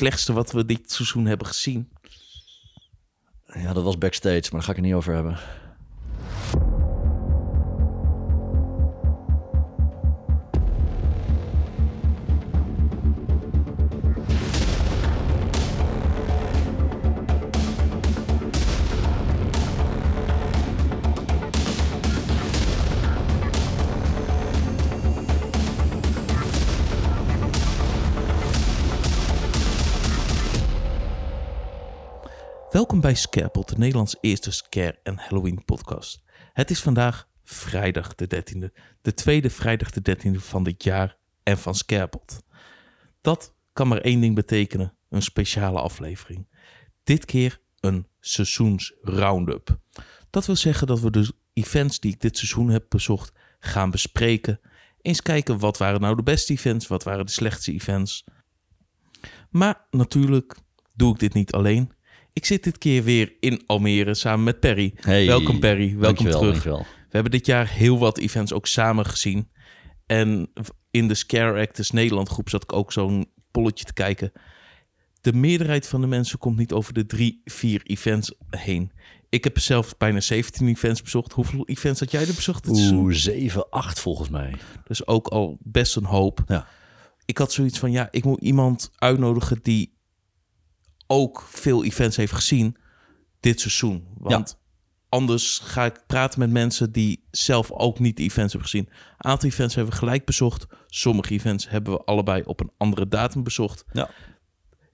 slechtste wat we dit seizoen hebben gezien? Ja, dat was backstage, maar daar ga ik het niet over hebben. Welkom bij Scarepot, de Nederlands eerste scare- en Halloween podcast. Het is vandaag vrijdag de 13e, de tweede vrijdag de 13e van dit jaar en van Scarepot. Dat kan maar één ding betekenen, een speciale aflevering. Dit keer een seizoens roundup. Dat wil zeggen dat we de events die ik dit seizoen heb bezocht gaan bespreken. Eens kijken wat waren nou de beste events, wat waren de slechtste events. Maar natuurlijk doe ik dit niet alleen. Ik zit dit keer weer in Almere samen met Perry. Hey, welkom Perry, welkom dankjewel, terug. dankjewel. We hebben dit jaar heel wat events ook samen gezien. En in de Scare Actors Nederland groep zat ik ook zo'n polletje te kijken. De meerderheid van de mensen komt niet over de drie, vier events heen. Ik heb zelf bijna 17 events bezocht. Hoeveel events had jij er bezocht? Oeh, 7, 8 volgens mij. Dus ook al best een hoop. Ja. Ik had zoiets van, ja, ik moet iemand uitnodigen die ook veel events heeft gezien dit seizoen. Want anders ga ik praten met mensen die zelf ook niet de events hebben gezien. Een aantal events hebben we gelijk bezocht. Sommige events hebben we allebei op een andere datum bezocht. Ja.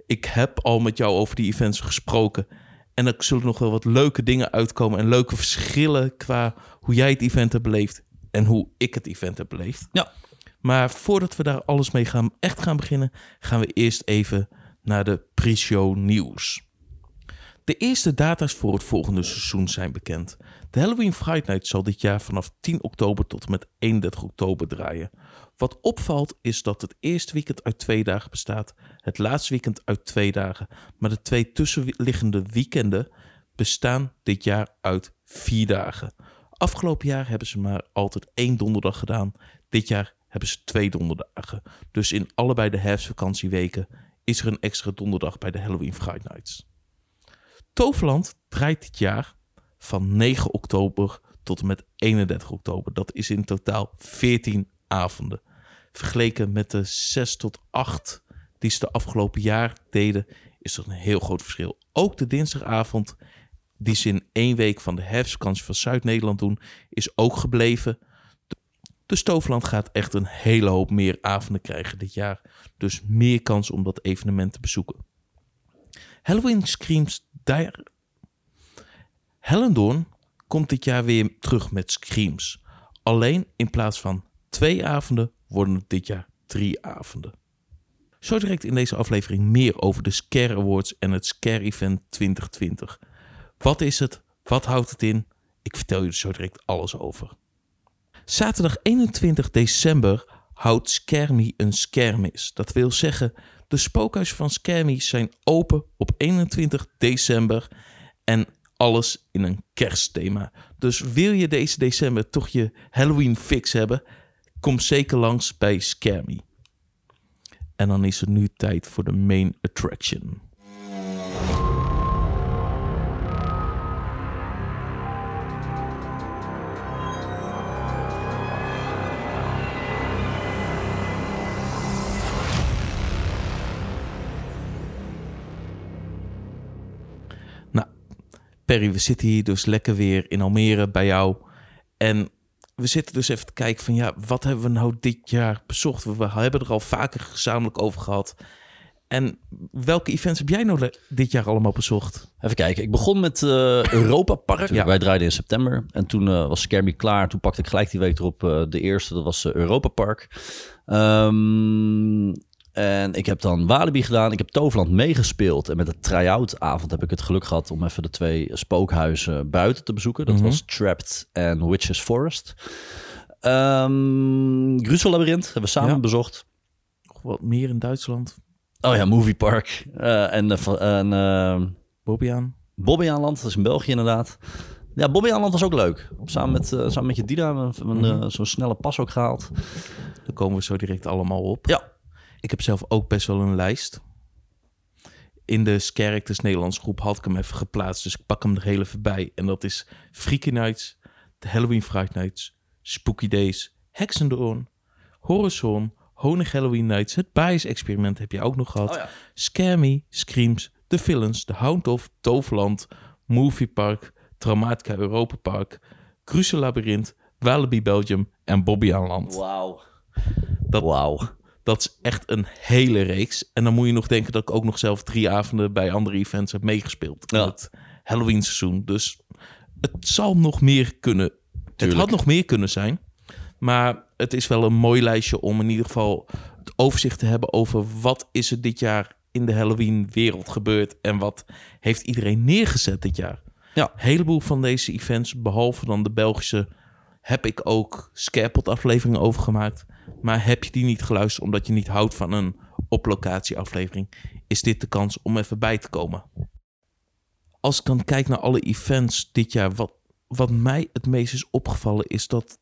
Ik heb al met jou over die events gesproken. En er zullen nog wel wat leuke dingen uitkomen. En leuke verschillen qua hoe jij het event hebt beleefd. En hoe ik het event heb beleefd. Ja. Maar voordat we daar alles mee gaan, echt gaan beginnen, gaan we eerst even naar de pre-show nieuws. De eerste data's voor het volgende seizoen zijn bekend. De Halloween Fright Night zal dit jaar vanaf 10 oktober tot en met 31 oktober draaien. Wat opvalt is dat het eerste weekend uit twee dagen bestaat, het laatste weekend uit twee dagen, maar de twee tussenliggende weekenden bestaan dit jaar uit vier dagen. Afgelopen jaar hebben ze maar altijd één donderdag gedaan. Dit jaar hebben ze twee donderdagen. Dus in allebei de herfstvakantieweken is er een extra donderdag bij de Halloween Fright Nights. Toverland draait dit jaar van 9 oktober tot en met 31 oktober. Dat is in totaal 14 avonden. Vergeleken met de 6 tot 8 die ze de afgelopen jaar deden, is er een heel groot verschil. Ook de dinsdagavond, die ze in één week van de herfstvakantie van Zuid-Nederland doen, is ook gebleven. Dus Toverland gaat echt een hele hoop meer avonden krijgen dit jaar. Dus meer kans om dat evenement te bezoeken. Halloween Screams daar. Hellendoorn komt dit jaar weer terug met Screams. Alleen in plaats van twee avonden worden het dit jaar drie avonden. Zo direct in deze aflevering meer over de Scare Awards en het Scare Event 2020. Wat is het? Wat houdt het in? Ik vertel je er zo direct alles over. Zaterdag 21 december houdt Skermie een skermis. Dat wil zeggen, de spookhuizen van Skermie zijn open op 21 december en alles in een kerstthema. Dus wil je deze december toch je Halloween fix hebben, kom zeker langs bij Skermie. En dan is het nu tijd voor de main attraction. Perry, we zitten hier dus lekker weer in Almere bij jou. En we zitten dus even te kijken van ja, wat hebben we nou dit jaar bezocht? We hebben er al vaker gezamenlijk over gehad. En welke events heb jij nou dit jaar allemaal bezocht? Even kijken. Ik begon met eh, Europa Park. Ja. Wij draaiden in september. En toen eh, was Me klaar. Toen pakte ik gelijk die week erop eh, de eerste. Dat was Europa Park. Ehm, en ik heb dan Walibi gedaan. Ik heb Toverland meegespeeld. En met de try-out avond heb ik het geluk gehad om even de twee spookhuizen buiten te bezoeken. Dat Mhm. was Trapped en Witches Forest. Um, Grusel Labyrinth hebben we samen Ja. bezocht. Nog wat meer in Duitsland? Oh ja, Movie Park. Eh, en Bobbiaan? Bobbejaanland, dat is in België inderdaad. Ja, Bobbejaanland was ook leuk. Samen met, eh, samen met je Dida hebben we Mhm. zo'n snelle pas ook gehaald. Daar komen we zo direct allemaal op. Ja. Ik heb zelf ook best wel een lijst. in de Characters Nederlands groep had ik hem even geplaatst. Dus ik pak hem er heel even bij. En dat is Freaky Nights, The Halloween Fright Nights, Spooky Days, Hexendoorn, Horizon, Honig Halloween Nights, het Bias Experiment heb je ook nog gehad. Oh ja. Me, Screams, The Villains, The Hound of, Toverland, Movie Park, Traumatica Europa Park, Cruise Labyrinth, Walibi Belgium en Bobby aan Land. Wauw. Dat- Wauw. Dat is echt een hele reeks. En dan moet je nog denken dat ik ook nog zelf drie avonden bij andere events heb meegespeeld. In Ja. het Halloween seizoen. Dus het zal nog meer kunnen. Het had nog meer kunnen zijn. Maar het is wel een mooi lijstje om in ieder geval het overzicht te hebben over wat is er dit jaar in de Halloween wereld gebeurd. En wat heeft iedereen neergezet dit jaar. Ja. Een heleboel van deze events, behalve dan de Belgische, heb ik ook Scarepot afleveringen over gemaakt. Maar heb je die niet geluisterd omdat je niet houdt van een op locatie aflevering, is dit de kans om even bij te komen. Als ik dan kijk naar alle events dit jaar, wat, wat mij het meest is opgevallen is dat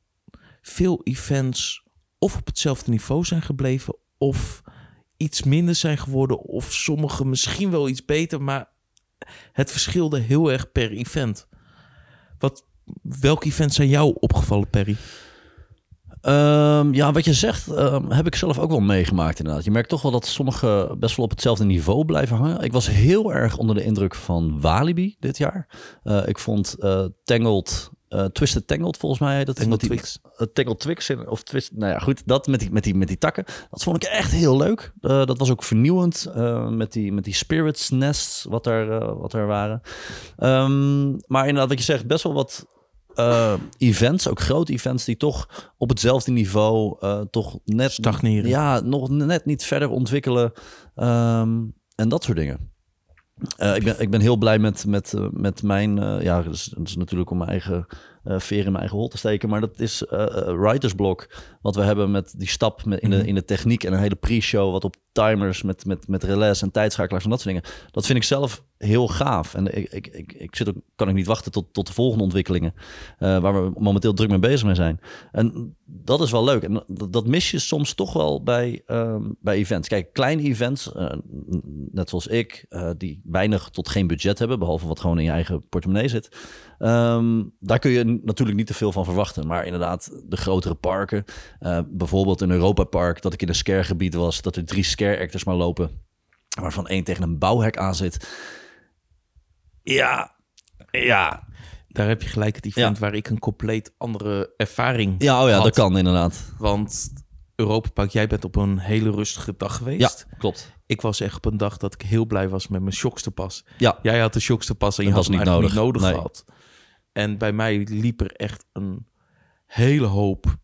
veel events of op hetzelfde niveau zijn gebleven of iets minder zijn geworden of sommige misschien wel iets beter, maar het verschilde heel erg per event. Wat, welke events zijn jou opgevallen, Perry? Ehm, ja, wat je zegt, ehm, heb ik zelf ook wel meegemaakt inderdaad. Je merkt toch wel dat sommige best wel op hetzelfde niveau blijven hangen. Ik was heel erg onder de indruk van Walibi dit jaar. Eh, ik vond eh, Tangled, eh, Twisted Tangled volgens mij. Dat Tangled Twix. Tangled Twix, in- of Twist, nou ja goed, dat met die, met die, met die takken. Dat vond ik echt heel leuk. Dat was ook vernieuwend met, die, met die spirits nests wat er, wat er waren. Ehm, maar inderdaad, wat je zegt, best wel wat eh, events, ook grote events, die toch op hetzelfde niveau eh, toch net Stagneren. Ja, nog net niet verder ontwikkelen ehm, en dat soort dingen. Eh, ik, ben, ik ben heel blij met, met, met mijn, ja, dat is, dat is natuurlijk om mijn eigen veer in mijn eigen hol te steken, maar dat is Writers Block, wat we hebben met die stap met, in, de, in de techniek en een hele pre-show, wat op timers met, met, met relais en tijdschakelaars en dat soort dingen. Dat vind ik zelf heel gaaf. En ik, ik, ik, ik zit ook, kan ik niet wachten tot, tot de volgende ontwikkelingen, eh, waar we momenteel druk mee bezig mee zijn. En dat is wel leuk. En dat, mis je soms toch wel bij, ehm, bij events. Kijk, kleine events, eh, net zoals ik, eh, die weinig tot geen budget hebben, behalve wat gewoon in je eigen portemonnee zit. Ehm, daar kun je natuurlijk niet te veel van verwachten. Maar inderdaad, de grotere parken, bijvoorbeeld een Europa Park, dat ik in een scare-gebied was, dat er drie scare-actors maar lopen, waarvan één tegen een bouwhek aan zit. Ja, ja. Daar heb je gelijk het event waar ik een compleet andere ervaring Ja, oh ja, had. dat kan inderdaad. Want Europa Park, jij bent op een hele rustige dag Ja, geweest. klopt. Ik was echt op een dag dat ik heel blij was met mijn shockste pas. Ja, Jij had de shockste pas en je Dat had hem niet nodig. niet nodig Nee. gehad. En bij mij liep er echt een hele hoop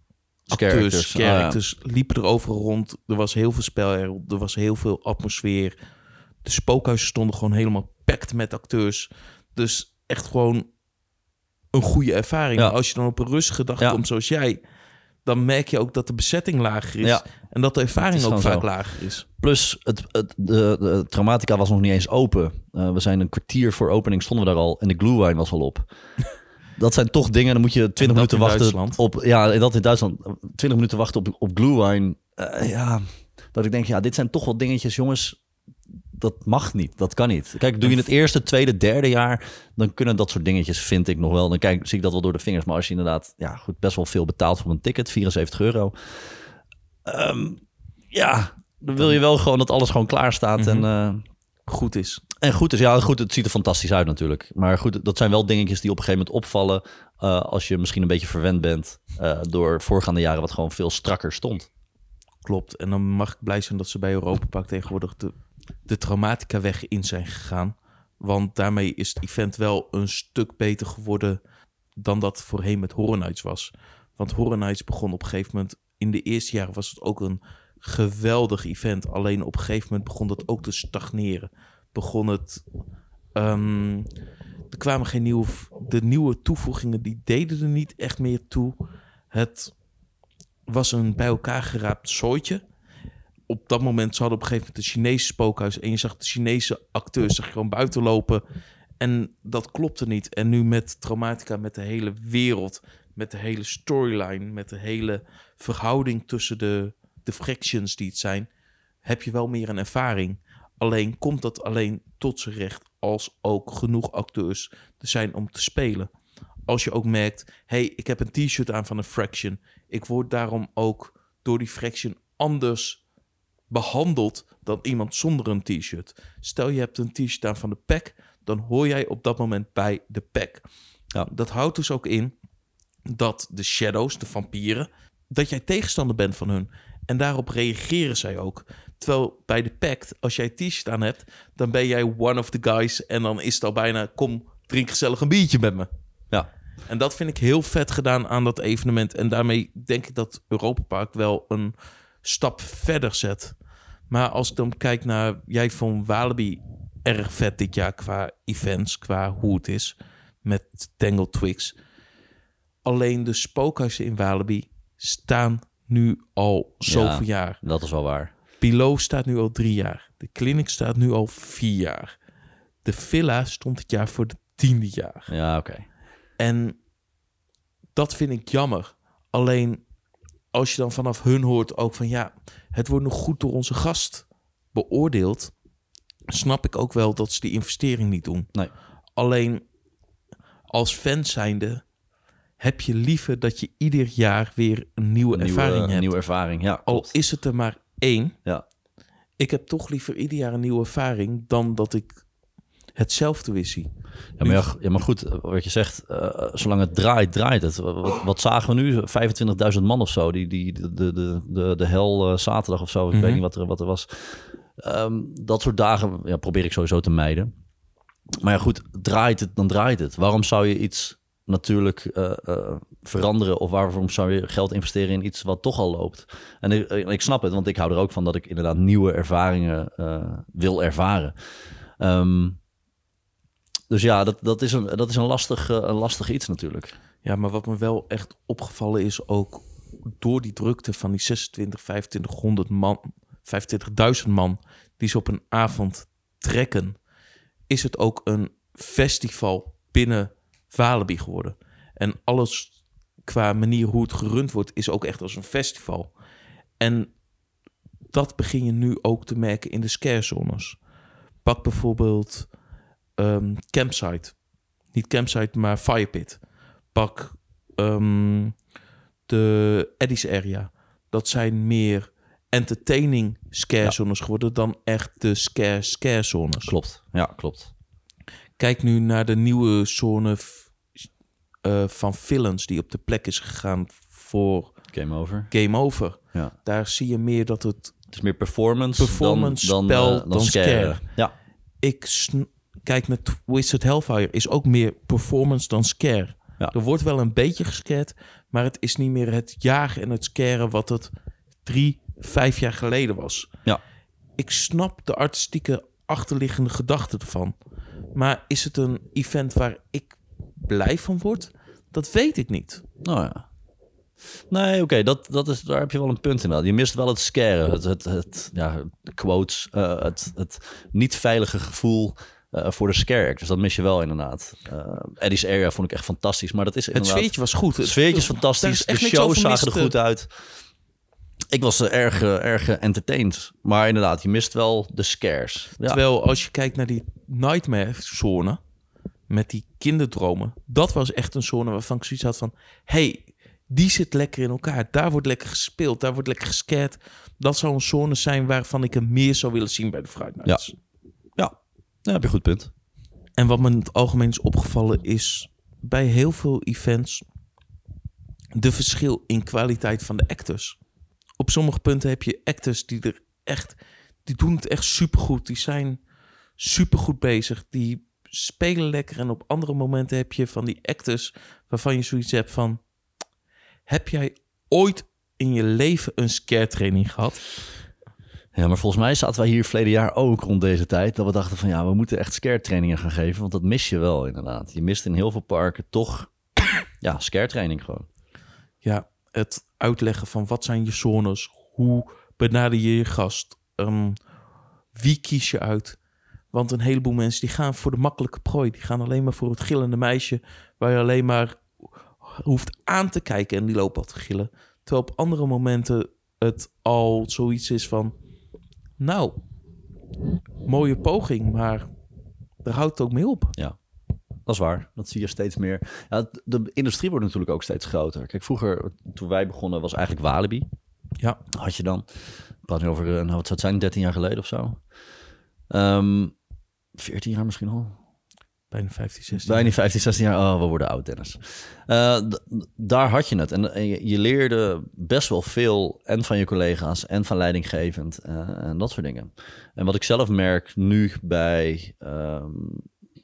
acteurs, Oh, ja. actors liepen er overal rond. Er was heel veel spel, er, er was heel veel atmosfeer. De spookhuizen stonden gewoon helemaal packed met acteurs. Dus echt gewoon een goede ervaring. Ja. Als je dan op een rustige dag Ja. komt zoals jij... dan merk je ook dat de bezetting lager is. Ja. En dat de ervaring ook vaak zo. lager is. Plus, het, het, de, de Traumatica was nog niet eens open. Eh, we zijn een kwartier voor opening, stonden we daar al. En de glue wine was al op. Dat zijn toch dingen, dan moet je 20 dat minuten in wachten Duitsland? op... Ja, dat in Duitsland. 20 minuten wachten op, op glue wine. Eh, ja, dat ik denk, ja, dit zijn toch wel dingetjes, jongens. Dat mag niet, dat kan niet. Kijk, doe je het eerste, tweede, derde jaar... dan kunnen dat soort dingetjes, vind ik nog wel. Dan kijk, zie ik dat wel door de vingers. Maar als je inderdaad ja, goed, best wel veel betaalt voor een ticket... 74 euro... ehm, ja, dan wil je wel gewoon dat alles gewoon klaar staat. En, eh, Goed is. en goed is, ja, goed, het ziet er fantastisch uit natuurlijk. Maar goed, dat zijn wel dingetjes die op een gegeven moment opvallen... eh, als je misschien een beetje verwend bent... eh, door voorgaande jaren wat gewoon veel strakker stond. Klopt. En dan mag ik blij zijn dat ze bij Europa Park tegenwoordig de, de traumatica weg in zijn gegaan. Want daarmee is het event wel een stuk beter geworden dan dat voorheen met Horror Nights was. Want Horror Nights begon op een gegeven moment... In de eerste jaren was het ook een geweldig event. Alleen op een gegeven moment begon dat ook te stagneren. Begon het... ehm, er kwamen geen nieuwe... De nieuwe toevoegingen, die deden er niet echt meer toe. Het was een bij elkaar geraapt zooitje. Op dat moment ze hadden op een gegeven moment een Chinese spookhuis. En je zag de Chinese acteurs zich gewoon buiten lopen. En dat klopte niet. En nu met Traumatica, met de hele wereld, met de hele storyline, met de hele verhouding tussen de, de fractions die het zijn, heb je wel meer een ervaring. Alleen komt dat alleen tot zijn recht als ook genoeg acteurs er zijn om te spelen. Als je ook merkt, hey, ik heb een t-shirt aan van een Fraction. Ik word daarom ook door die Fraction anders behandeld dan iemand zonder een t-shirt. Stel je hebt een t-shirt aan van de pack, dan hoor jij op dat moment bij de pack. Ja. Dat houdt dus ook in dat de shadows, de vampieren, dat jij tegenstander bent van hun. En daarop reageren zij ook. Terwijl bij de pact, als jij t-shirt aan hebt, dan ben jij one of the guys. En dan is het al bijna, kom, drink gezellig een biertje met me. Ja. En dat vind ik heel vet gedaan aan dat evenement. En daarmee denk ik dat Europa Park wel een stap verder zet. Maar als ik dan kijk naar... Jij vond Walibi erg vet dit jaar qua events, qua hoe het is. Met Tangle Twigs. Alleen de spookhuizen in Walibi staan nu al zoveel jaar. Dat is wel waar. Below staat nu al drie jaar. De clinic staat nu al vier jaar. De villa stond het jaar voor de tiende jaar. Ja, oké. En dat vind ik jammer. Alleen als je dan vanaf hun hoort ook van ja, het wordt nog goed door onze gast beoordeeld, snap ik ook wel dat ze die investering niet doen. Nee. Alleen als fan zijnde heb je liever dat je ieder jaar weer een nieuwe, ervaring hebt. nieuwe ervaring, ja. Al is het er maar één. Ja. Ik heb toch liever ieder jaar een nieuwe ervaring dan dat ik hetzelfde weer zie. Ja, maar, ja, ja, maar goed, wat je zegt, eh, zolang het draait, draait het. Wat, wat zagen we nu? 25.000 man of zo, die, die, de, de, de, de hel eh, zaterdag of zo, ik Mhm. weet niet wat er, wat er was. Ehm, dat soort dagen ja, probeer ik sowieso te mijden. Maar ja, goed, draait het, dan draait het. Waarom zou je iets natuurlijk eh, eh, veranderen of waarom zou je geld investeren in iets wat toch al loopt? En ik, ik snap het, want ik hou er ook van dat ik inderdaad nieuwe ervaringen eh, wil ervaren. Ehm, dus ja, dat, dat is, een, dat is een, lastig, eh, een lastig iets natuurlijk. Ja, maar wat me wel echt opgevallen is ook door die drukte van die 26, 2500 man, 25.000 man die ze op een avond trekken, is het ook een festival binnen Walibi geworden. En alles qua manier hoe het gerund wordt is ook echt als een festival. En dat begin je nu ook te merken in de scarezones. Pak bijvoorbeeld ehm, Campsite. Niet Campsite, maar Firepit. Pak ehm, de Eddie's Area. Dat zijn meer entertaining scare zones geworden dan echt de scare scare zones. Klopt, ja, klopt. Kijk nu naar de nieuwe zone eh, van villains die op de plek is gegaan voor Game over. Game Over. Ja. Daar zie je meer dat het Het is meer performance, Performance, dan, dan, spel, eh, dan, dan scare. scare. Ja, ik kijk naar Twisted Hellfire is ook meer performance dan scare. Ja. Er wordt wel een beetje gescared, maar het is niet meer het jagen en het scaren wat het drie, vijf jaar geleden was. ja. Ik snap de artistieke achterliggende gedachte ervan. Maar is het een event waar ik blij van word? Dat weet ik niet. Nou ja. Nee, oké, dat, dat is, daar heb je wel een punt in. Je mist wel het scaren, het, het, het ja, quotes, eh, het, het niet veilige gevoel voor de scare. Dus dat mis je wel inderdaad. Eh Eddie's Area vond ik echt fantastisch, maar dat is Het sfeertje was goed. Het sfeertje is fantastisch, is de shows zagen er goed uit. Ik was er erg, eh, erg eh, entertained. Maar inderdaad, je mist wel de scares. Ja, Terwijl als je kijkt naar die nightmare zone met die kinderdromen, dat was echt een zone waarvan ik zoiets had van, hey, die zit lekker in elkaar. Daar wordt lekker gespeeld, daar wordt lekker gescared. Dat zou een zone zijn waarvan ik er meer zou willen zien bij de Friday Nights. ja. Ja, heb je goed punt. En wat me in het algemeen is opgevallen is bij heel veel events de verschil in kwaliteit van de actors. Op sommige punten heb je actors die er echt, die doen het echt supergoed. Die zijn supergoed bezig. Die spelen lekker. En op andere momenten heb je van die actors waarvan je zoiets hebt van, heb jij ooit in je leven een scare training gehad? Ja, maar volgens mij zaten wij hier verleden jaar ook rond deze tijd. Dat we dachten van ja, we moeten echt scare trainingen gaan geven. Want dat mis je wel inderdaad. Je mist in heel veel parken toch ja, scare training gewoon. ja, het uitleggen van wat zijn je zones, hoe benader je je gast, ehm, wie kies je uit. Want een heleboel mensen die gaan voor de makkelijke prooi, die gaan alleen maar voor het gillende meisje, waar je alleen maar hoeft aan te kijken en die lopen al te gillen. Terwijl op andere momenten het al zoiets is van, nou, mooie poging, maar daar houdt het ook mee op. Ja, dat is waar. Dat zie je steeds meer. Ja, de industrie wordt natuurlijk ook steeds groter. Kijk, vroeger, toen wij begonnen, was eigenlijk Walibi. Ja, Had je dan. Ik praat nu over, eh, nou, wat zou het zijn, 13 jaar geleden of zo. Ehm 14 jaar misschien al. Bijna 15, 16. Bijna 15, 16 jaar. Oh, we worden oud, Dennis. Eh, daar had je het. En, en je, je leerde best wel veel. En van je collega's en van leidinggevend. eh, en dat soort dingen. En wat ik zelf merk nu bij ehm,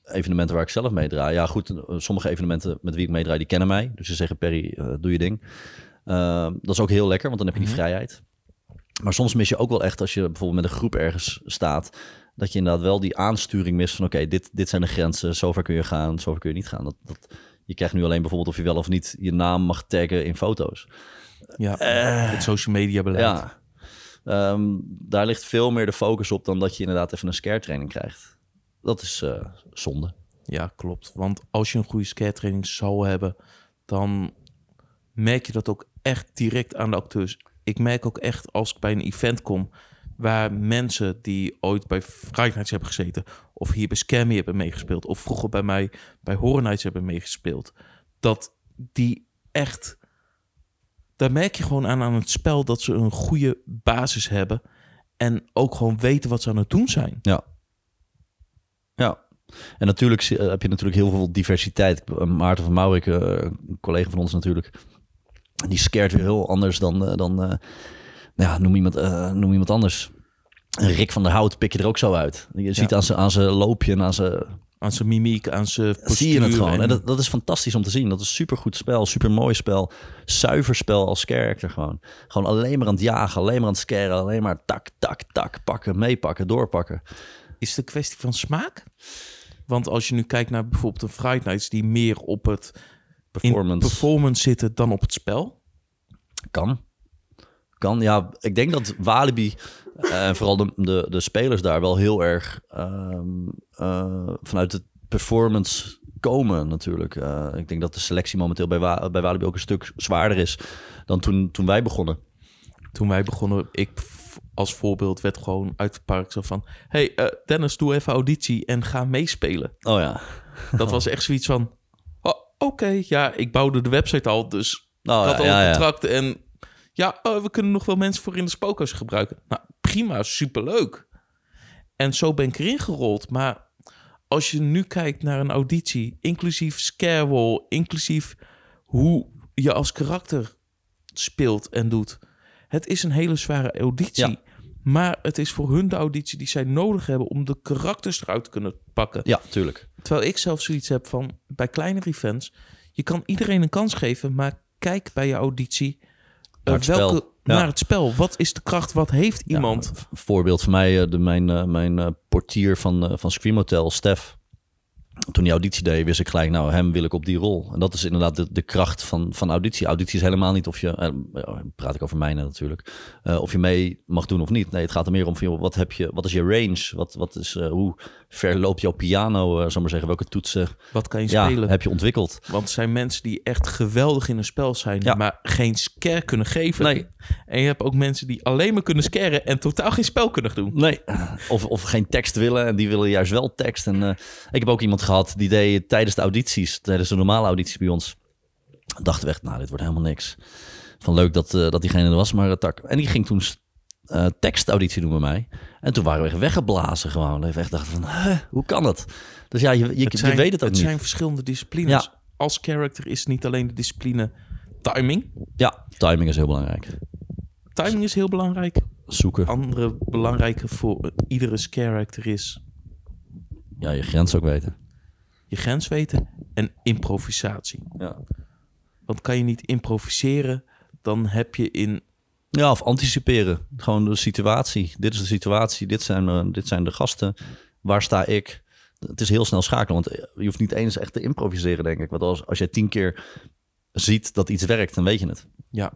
evenementen waar ik zelf meedraai. Ja, goed. eh, Sommige evenementen met wie ik meedraai, die kennen mij. Dus ze zeggen, Perry, eh, doe je ding. Ehm, dat is ook heel lekker, want dan heb je die Mhm. vrijheid. Maar soms mis je ook wel echt als je bijvoorbeeld met een groep ergens staat. Dat je inderdaad wel die aansturing mist van oké, dit, dit zijn de grenzen. Zover kun je gaan, zover kun je niet gaan. Dat, dat, je krijgt nu alleen bijvoorbeeld of je wel of niet je naam mag taggen in foto's. Ja, het social media beleid. Ja, Ehm, daar ligt veel meer de focus op dan dat je inderdaad even een scare training krijgt. Dat is eh, zonde. Ja, klopt. Want als je een goede skatetraining zou hebben, dan merk je dat ook echt direct aan de acteurs. Ik merk ook echt als ik bij een event kom waar mensen die ooit bij Friday hebben gezeten of hier bij Scammy hebben meegespeeld of vroeger bij mij bij Horror hebben meegespeeld, dat die echt daar merk je gewoon aan aan het spel dat ze een goede basis hebben en ook gewoon weten wat ze aan het doen zijn. Ja. Ja. En natuurlijk heb je natuurlijk heel veel diversiteit. Maarten van Maurik, eh, een collega van ons natuurlijk, die scared weer heel anders dan, eh, dan eh, ja, noem, iemand, eh, noem iemand anders. Rick van der Hout pik je er ook zo uit. Je ziet aan zijn aan zijn loopje en aan zijn... Aan zijn mimiek, aan zijn Zie je het gewoon. En en- dat, dat is fantastisch om te zien. Dat is super goed spel, super mooi spel. Zuiver spel als character gewoon. Gewoon alleen maar aan het jagen, alleen maar aan het scaren. Alleen maar tak, tak, tak, pakken, meepakken, doorpakken. Is het een kwestie van smaak? Want als je nu kijkt naar bijvoorbeeld een Friday Nights die meer op het Performance. performance zitten dan op het spel. Kan. Kan, ja. Ik denk dat Walibi eh, en vooral de, de, de spelers daar wel heel erg ehm, eh, vanuit het performance komen natuurlijk. Eh, ik denk dat de selectie momenteel bij, Wa- bij Walibi ook een stuk zwaarder is dan toen, toen wij begonnen. Toen wij begonnen, ik als voorbeeld werd gewoon uit het park zo van... hey, Dennis, doe even auditie en ga meespelen. Oh ja. Dat was echt zoiets van... oh, Oké, ja, ik bouwde de website al, dus Oh, ik had ja, al een ja. contract en... Ja, oh, we kunnen nog wel mensen voor in de spookhuis gebruiken. Nou, prima, superleuk. En zo ben ik erin gerold. Maar als je nu kijkt naar een auditie, inclusief scarewall, inclusief hoe je als karakter speelt en doet. Het is een hele zware auditie. Ja. Maar het is voor hun de auditie die zij nodig hebben om de karakters eruit te kunnen pakken. Ja, tuurlijk. Terwijl ik zelf zoiets heb van bij kleinere events, je kan iedereen een kans geven, maar kijk bij je auditie Naar het welke spel. Ja. naar het spel. Wat is de kracht? Wat heeft iemand? Ja, voorbeeld van mij, eh, de, mijn, eh, mijn eh, portier van, eh, van Scream Hotel, Stef. Toen die auditie deed, wist ik gelijk, nou, hem wil ik op die rol. En dat is inderdaad de, de kracht van, van auditie. Auditie is helemaal niet of je, eh, praat ik over mijne natuurlijk, eh, of je mee mag doen of niet. Nee, het gaat er meer om van, wat, heb je, wat is je range? Wat, wat is, eh, hoe ver loopt jouw piano, eh zal maar zeggen? Welke toetsen Wat kan je ja, spelen? heb je ontwikkeld? Want er zijn mensen die echt geweldig in een spel zijn, Ja. maar geen scare kunnen geven. Nee. En je hebt ook mensen die alleen maar kunnen scaren en totaal geen spel kunnen doen. Nee. Of, of geen tekst willen en die willen juist wel tekst. En ik heb ook iemand gehad die deed tijdens de audities, tijdens de normale audities bij ons, dachten we echt, nou, dit wordt helemaal niks. Van leuk dat, eh, dat diegene er was, maar het tak. En die ging toen eh tekstauditie doen bij mij. En toen waren we echt weggeblazen gewoon. We echt dachten van, huh, hoe kan dat? Dus ja, je, je, Het je weet het ook het niet. zijn verschillende disciplines. Ja. Als character is niet alleen de discipline timing. Ja, timing is heel belangrijk. Timing is heel belangrijk. Zoeken. Andere belangrijke voor iedere character is Ja, je grens ook weten. Je grens weten en improvisatie. Ja. Want kan je niet improviseren, dan heb je in Ja, of anticiperen. Gewoon de situatie. Dit is de situatie. Dit zijn, eh, dit zijn de gasten. Waar sta ik? Het is heel snel schakelen. Want je hoeft niet eens echt te improviseren, denk ik. Want als, als je tien keer ziet dat iets werkt, dan weet je het. ja,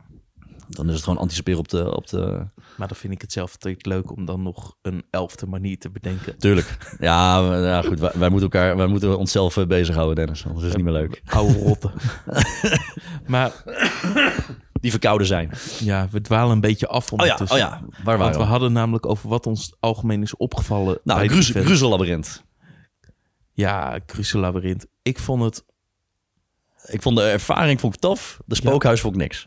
Dan is het gewoon anticiperen op de... Op de... maar dan vind ik het zelf altijd leuk om dan nog een elfde manier te bedenken. Tuurlijk. Ja, ja goed. Wij, wij moeten elkaar, wij moeten onszelf eh, bezighouden, Dennis. Anders is het niet meer leuk. Oude rotten. maar die verkouden zijn. Ja, we dwalen een beetje af Oh ja, ondertussen. oh ja, waar waren we we? hadden namelijk over wat ons algemeen is opgevallen. Nou, bij de Gruzel- event. Gruzellabyrint. Ja, Cruiselabyrinth. Ik vond het... Ik vond de ervaring vond ik tof. De spookhuis vond ik niks.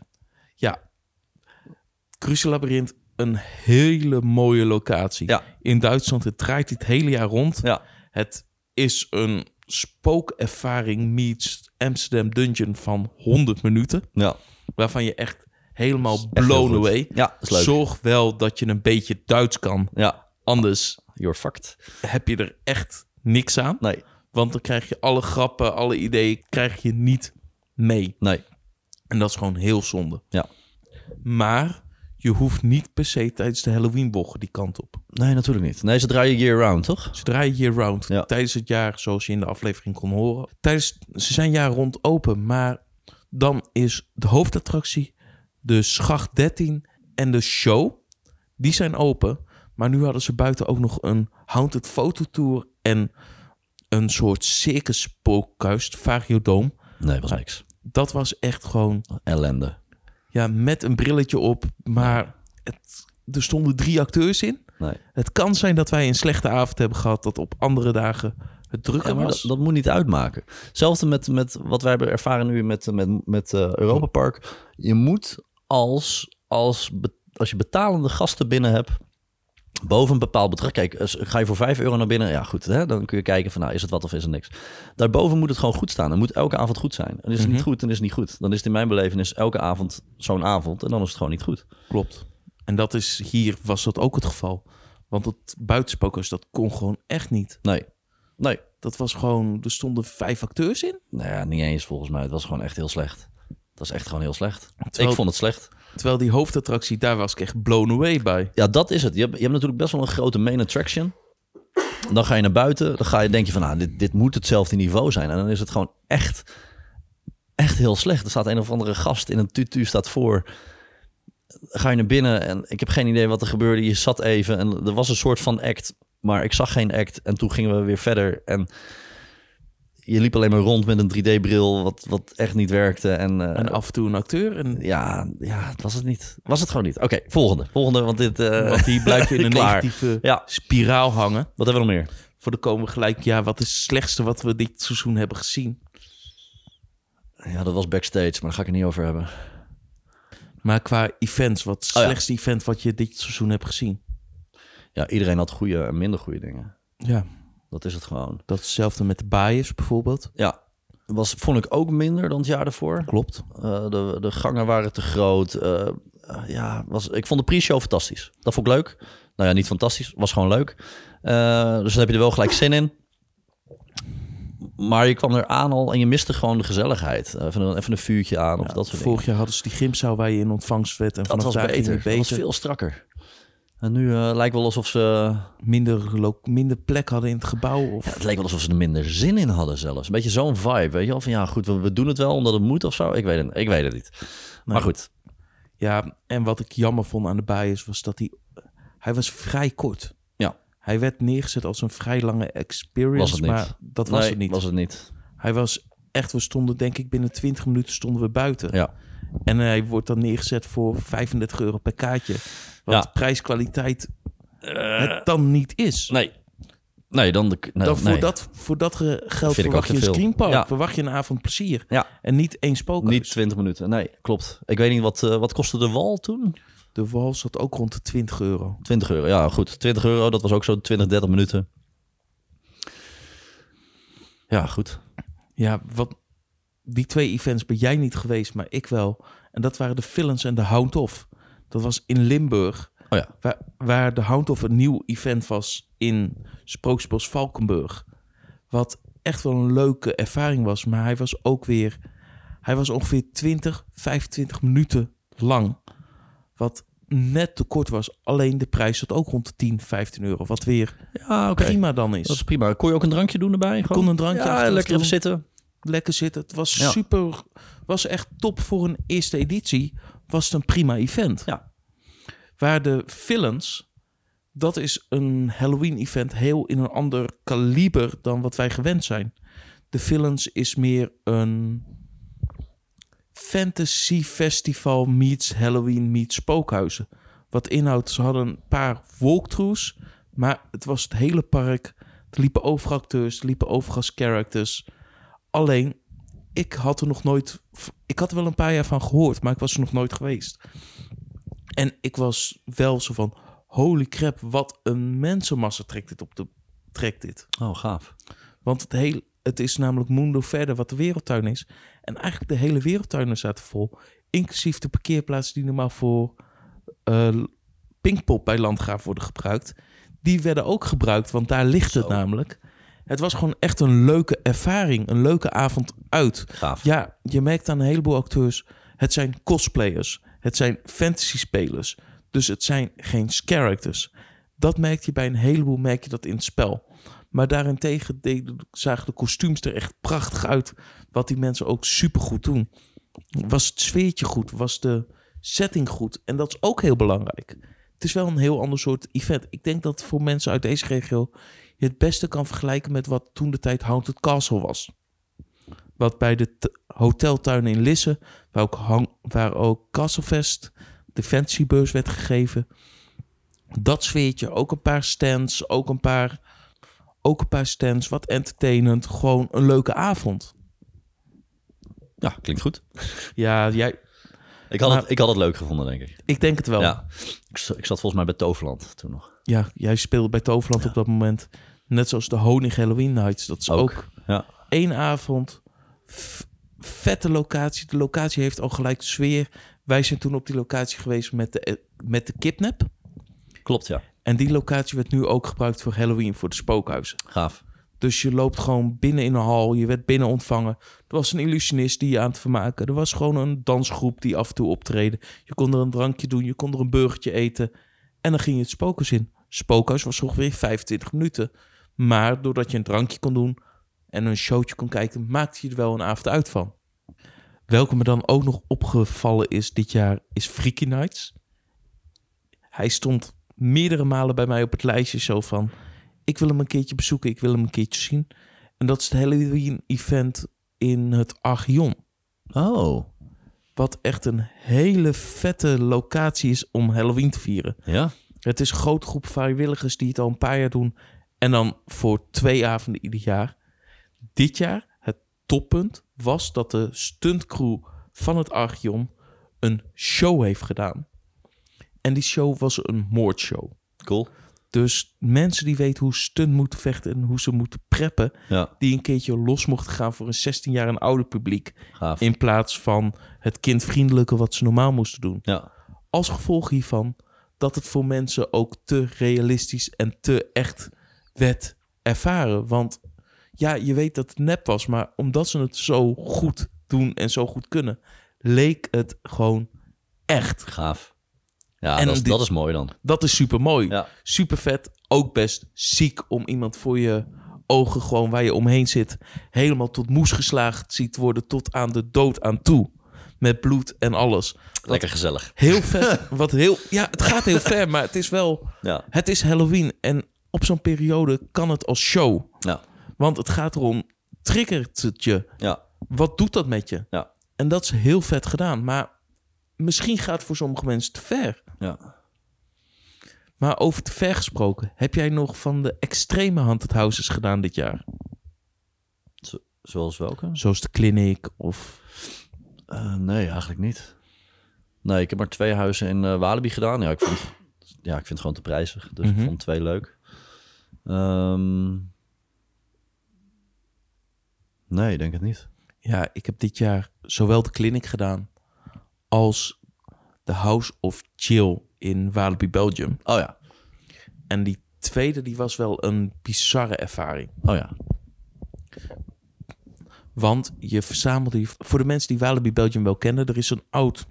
Ja, Cruiselabyrinth, een hele mooie locatie. Ja. In Duitsland, het draait dit hele jaar rond. Ja. Het is een spookervaring meets Amsterdam Dungeon van 100 minuten. Ja, Waarvan je echt helemaal echt blown away. Ja. Zorg wel dat je een beetje Duits kan. Ja, Anders you're fucked. heb je er echt niks aan. Nee, Want dan krijg je alle grappen, alle ideeën, krijg je niet mee. nee. En dat is gewoon heel zonde. Ja. Maar je hoeft niet per se tijdens de Halloween-bochten die kant op. Nee, natuurlijk niet. Nee, ze draaien year-round, toch? Ze draaien year-round. Ja. Tijdens het jaar, zoals je in de aflevering kon horen. Tijdens, ze zijn jaar rond open, maar dan is de hoofdattractie, de schacht 13 en de show, die zijn open. Maar nu hadden ze buiten ook nog een haunted fototour en een soort circus spookhuis, Variodome. Nee, was niks. Dat was echt gewoon Ellende. Ja, met een brilletje op, maar het, er stonden drie acteurs in. Nee. Het kan zijn dat wij een slechte avond hebben gehad, dat op andere dagen het drukker Ja, maar was. dat, dat moet niet uitmaken. Hetzelfde met, met wat wij hebben ervaren nu met, met, met eh, Europa Park. Je moet als, als, als je betalende gasten binnen hebt, boven een bepaald bedrag. Kijk, ga je voor 5 euro naar binnen, ja goed, hè, dan kun je kijken van nou is het wat of is het niks. Daarboven moet het gewoon goed staan. Het moet elke avond goed zijn. En is het niet goed, dan is het niet goed. Dan is het in mijn belevenis elke avond zo'n avond en dan is het gewoon niet goed. Klopt. En dat is hier was dat ook het geval. Want het buitenspookhuis, dat kon gewoon echt niet. Nee, nee. Dat was gewoon, er stonden vijf acteurs in. Nou ja, niet eens volgens mij. Het was gewoon echt heel slecht. Het was echt gewoon heel slecht. Terwijl- Ik vond het slecht. Terwijl die hoofdattractie, daar was ik echt blown away bij. Ja, dat is het. Je hebt, je hebt natuurlijk best wel een grote main attraction. Dan ga je naar buiten. Dan ga je, denk je van, nou, dit, dit moet hetzelfde niveau zijn. En dan is het gewoon echt, echt heel slecht. Er staat een of andere gast in een tutu, staat voor. Ga je naar binnen en ik heb geen idee wat er gebeurde. Je zat even en er was een soort van act. Maar ik zag geen act. En toen gingen we weer verder. En je liep alleen maar rond met een 3D-bril, wat, wat echt niet werkte. En, eh, En af en toe een acteur. En, ja, ja, het was het niet. Was het gewoon niet. Oké, volgende. Volgende, want dit... eh, want die blijft in een negatieve Ja. spiraal hangen. Wat hebben we nog meer? Voor de komen we gelijk, ja, wat is het slechtste wat we dit seizoen hebben gezien? Ja, dat was backstage, maar daar ga ik het niet over hebben. Maar qua events, wat het Oh ja. slechtste event wat je dit seizoen hebt gezien? Ja, iedereen had goede en minder goede dingen. Ja, Dat is het gewoon. dat is hetzelfde met de bias bijvoorbeeld. Ja, was, vond ik ook minder dan het jaar ervoor. Klopt. Eh, de, de gangen waren te groot. Eh, eh, ja, was, ik vond de pre-show fantastisch. Dat vond ik leuk. Nou ja, niet fantastisch. Was gewoon leuk. Dus dan heb je er wel gelijk zin in. Maar je kwam er aan al en je miste gewoon de gezelligheid. Even een, even een vuurtje aan of Ja, dat soort dingen. vorig jaar hadden ze die gymzaal waar je in ontvangst werd. En Dat vanaf was beter. ging het Dat was beter. veel strakker. En nu eh, lijkt wel alsof ze... Minder, lo- minder plek hadden in het gebouw. Of... Ja, het leek wel alsof ze er minder zin in hadden zelfs. Een beetje zo'n vibe, weet je wel? Van ja, goed, we, we doen het wel omdat het moet of zo. Ik weet het, ik weet het niet. Maar goed, Ja, en wat ik jammer vond aan de bias was dat hij... Hij was vrij kort. ja, Hij werd neergezet als een vrij lange experience, Was het niet. maar dat was nee, het niet. was het niet. Hij was echt, we stonden denk ik binnen 20 minuten stonden we buiten. Ja, En hij wordt dan neergezet voor 35 euro per kaartje. Wat Ja. prijskwaliteit het dan niet is. nee. Nee, dan... De, nee, dan voor, nee. dat, voor dat ge- geld verwacht je een screenpark. Ja. Verwacht je een avond plezier. Ja, En niet één spookhuis. niet 20 minuten. Nee, klopt. Ik weet niet, wat, eh, wat kostte de wal toen? De wal zat ook rond de 20 euro. 20 euro, ja goed. 20 euro, dat was ook zo 20, 30 minuten. Ja, goed. Ja, wat, die twee events ben jij niet geweest, maar ik wel. En dat waren de Villains en de Hound Off. Dat was in Limburg. Oh ja, Waar, waar de Hound of een nieuw event was in Sprookjesbos Valkenburg. Wat echt wel een leuke ervaring was. Maar hij was ook weer... Hij was ongeveer 20, 25 minuten lang. Wat net te kort was. Alleen de prijs zat ook rond de 10, 15 euro. Wat weer ja prima dan is. Dat is prima. Kon je ook een drankje doen erbij? Gewoon? kon een drankje Ja, lekker even zitten. Lekker zitten. Het was Ja. super... Was echt top voor een eerste editie. Was het een prima event. Ja. Waar de Villains, dat is een Halloween-event heel in een ander kaliber dan wat wij gewend zijn. De Villains is meer een fantasy festival meets Halloween meets spookhuizen. Wat inhoudt, ze hadden een paar walkthroughs, maar het was het hele park. Er liepen overal acteurs, er liepen overal characters. Alleen, ik had er nog nooit... Ik had er wel een paar jaar van gehoord, maar ik was er nog nooit geweest. En ik was wel zo van... Holy crap, wat een mensenmassa trekt dit op de... Trekt dit. Oh, gaaf. Want het, heel, het is namelijk Mundo Verder wat de wereldtuin is. En eigenlijk de hele wereldtuinen zaten vol. Inclusief de parkeerplaatsen die normaal voor uh, Pinkpop bij Landgraaf worden gebruikt. Die werden ook gebruikt, want daar ligt het Zo. namelijk. Het was gewoon echt een leuke ervaring. Een leuke avond uit. Gaaf. Ja, je merkt aan een heleboel acteurs. Het zijn cosplayers. Het zijn fantasy spelers. Dus het zijn geen characters. Dat merk je bij een heleboel, merk je dat in het spel. Maar daarentegen deden, zagen de kostuums er echt prachtig uit. Wat die mensen ook supergoed doen. Was het sfeertje goed? Was de setting goed? En dat is ook heel belangrijk. Het is wel een heel ander soort event. Ik denk dat voor mensen uit deze regio je het beste kan vergelijken met wat toen de tijd Haunted Castle was. Wat bij de hoteltuin in Lisse, waar ook, hang, waar ook Castlefest, de fantasybeurs werd gegeven. Dat sfeertje, ook een paar stands, ook een paar, ook een paar stands, wat entertainend. Gewoon een leuke avond. Ja, klinkt goed. Ja, jij, Ik had, Maar- het, ik had het leuk gevonden, denk ik. ik denk het wel. Ja, Ja. Ik, ik zat volgens mij bij Toverland toen nog. jij speelde bij Toverland op dat moment. Net zoals de Honig Halloween Nights. Dat is ook, Ook. Ja. één avond. Vette locatie. De locatie heeft al gelijk de sfeer. Wij zijn toen op die locatie geweest met de, eh, met de kidnap. Klopt, ja. En die locatie werd nu ook gebruikt voor Halloween, voor de spookhuizen. Gaaf. Dus je loopt gewoon binnen in een hal. Je werd binnen ontvangen. Er was een illusionist die je aan het vermaken. Er was gewoon een dansgroep die af en toe optreden. Je kon er een drankje doen. Je kon er een burgertje eten. En dan ging je het spookhuis in. Spookhuis was ongeveer 25 minuten. Maar doordat je een drankje kon doen en een showtje kon kijken, maakte je er wel een avond uit van. Welke me dan ook nog opgevallen is dit jaar, is Freaky Nights. Hij stond meerdere malen bij mij op het lijstje zo van... ik wil hem een keertje bezoeken, ik wil hem een keertje zien. En dat is het Halloween-event in het Archeon. Oh. Wat echt een hele vette locatie is om Halloween te vieren. Ja? Het is een grote groep vrijwilligers die het al een paar jaar doen. En dan voor twee avonden ieder jaar. Dit jaar, het toppunt, was dat de stuntcrew van het Archeon een show heeft gedaan. En die show was een moordshow. Cool. Dus mensen die weten hoe stunt moeten vechten en hoe ze moeten preppen, Ja, die een keertje los mochten gaan voor een 16 jaar en ouder publiek. gaaf. In plaats van het kindvriendelijke wat ze normaal moesten doen. Ja, Als gevolg hiervan dat het voor mensen ook te realistisch en te echt werd ervaren. Want ja, je weet dat het nep was, maar omdat ze het zo goed doen en zo goed kunnen, leek het gewoon echt. gaaf. Ja, En dat, is, dit- dat is mooi dan. Dat is super mooi. Ja, Super vet. Ook best ziek om iemand voor je ogen, gewoon waar je omheen zit, helemaal tot moes geslagen ziet worden, tot aan de dood aan toe. Met bloed en alles. lekker gezellig. Heel vet. wat heel, ja, het gaat heel ver, maar het is wel. Ja, Het is Halloween en op zo'n periode kan het als show. ja, Want het gaat erom, triggert het je? ja, Wat doet dat met je? ja, En dat is heel vet gedaan. Maar misschien gaat het voor sommige mensen te ver. Ja. Maar over te ver gesproken, heb jij nog van de extreme haunted houses gedaan dit jaar? Zo- zoals welke? Zoals de Clinic of... Eh, nee, eigenlijk niet. Nee, ik heb maar twee huizen in eh, Walibi gedaan. Ja, ik vond, ja, ik vind het gewoon te prijzig. Dus Mhm. ik vond twee leuk. Ehm, nee, ik denk het niet. Ja, ik heb dit jaar zowel de Clinic gedaan als de House of Chill in Walibi, Belgium. Oh ja, En die tweede, die was wel een bizarre ervaring. oh ja. Want je verzamelde... je- Voor de mensen die Walibi Belgium wel kennen... er is een oud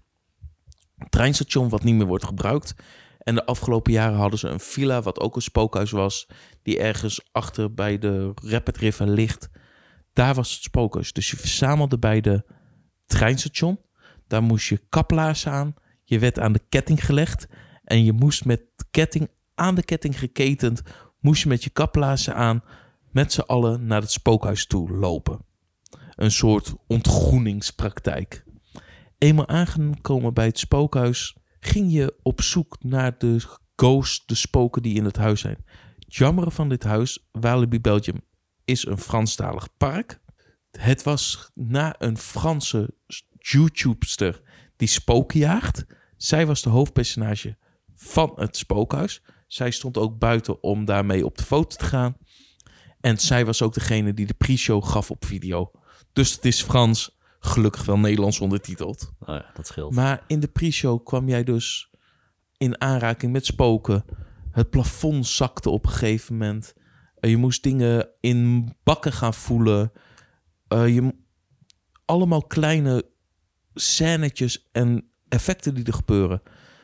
treinstation wat niet meer wordt gebruikt. En de afgelopen jaren hadden ze een villa... wat ook een spookhuis was... die ergens achter bij de Rapid River ligt. Daar was het spookhuis. Dus je verzamelde bij de treinstation. Daar moest je kaplaars aan. Je werd aan de ketting gelegd. En je moest met ketting aan de ketting geketend... moest je met je kaplaarzen aan... met z'n allen naar het spookhuis toe lopen een soort ontgroeningspraktijk. Eenmaal aangekomen bij het spookhuis, ging je op zoek naar de ghosts, de spoken die in het huis zijn. Het van dit huis, Walibi Belgium, is een Franstalig park. Het was na een Franse YouTubester die spoken jaagt. Zij was de hoofdpersonage van het spookhuis. Zij stond ook buiten om daarmee op de foto te gaan. En zij was ook degene die de pre-show gaf op video. Dus het is Frans, gelukkig wel Nederlands ondertiteld. Oh ja, dat scheelt. Maar in de pre-show kwam jij dus in aanraking met spoken. Het plafond zakte op een gegeven moment. Eh, je moest dingen in bakken gaan voelen. Eh, je, allemaal kleine scènetjes en effecten die er gebeuren.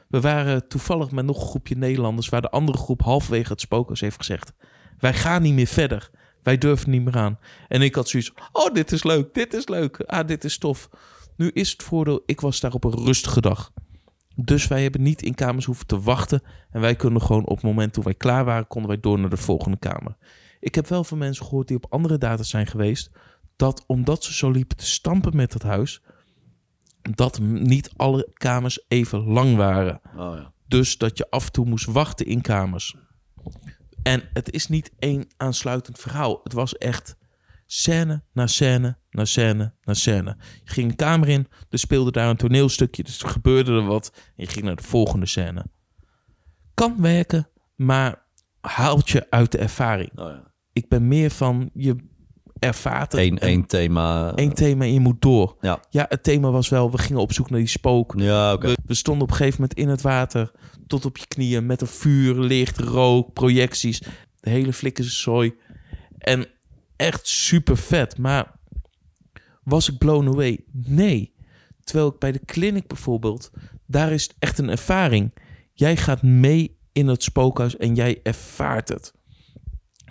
We waren toevallig met nog een groepje Nederlanders... waar de andere groep halverwege het spookhuis heeft gezegd... wij gaan niet meer verder. Wij durven niet meer aan. En ik had zoiets oh, dit is leuk, dit is leuk. Ah, dit is tof. Nu is het voordeel, ik was daar op een rustige dag. Dus wij hebben niet in kamers hoeven te wachten. En wij kunnen gewoon op het moment toen wij klaar waren... konden wij door naar de volgende kamer. Ik heb wel van mensen gehoord die op andere data zijn geweest... dat omdat ze zo liepen te stampen met het huis... dat niet alle kamers even lang waren. Oh ja. Dus dat je af en toe moest wachten in kamers. En het is niet één aansluitend verhaal. Het was echt scène na scène na scène na scène. Je ging een kamer in, er speelde daar een toneelstukje, dus er gebeurde er wat. En je ging naar de volgende scène. Kan werken, maar haalt je uit de ervaring. Oh ja. Ik ben meer van, je ervaart het. Eén, één thema. één thema en je moet door. Ja. Ja, het thema was wel, we gingen op zoek naar die spook. Ja. We, we stonden op een gegeven moment in het water tot op je knieën met een vuur, licht, rook, projecties. De hele flikkerzooi. En echt super vet. Maar was ik blown away? Nee. Terwijl ik bij de clinic bijvoorbeeld, daar is het echt een ervaring. Jij gaat mee in het spookhuis en jij ervaart het.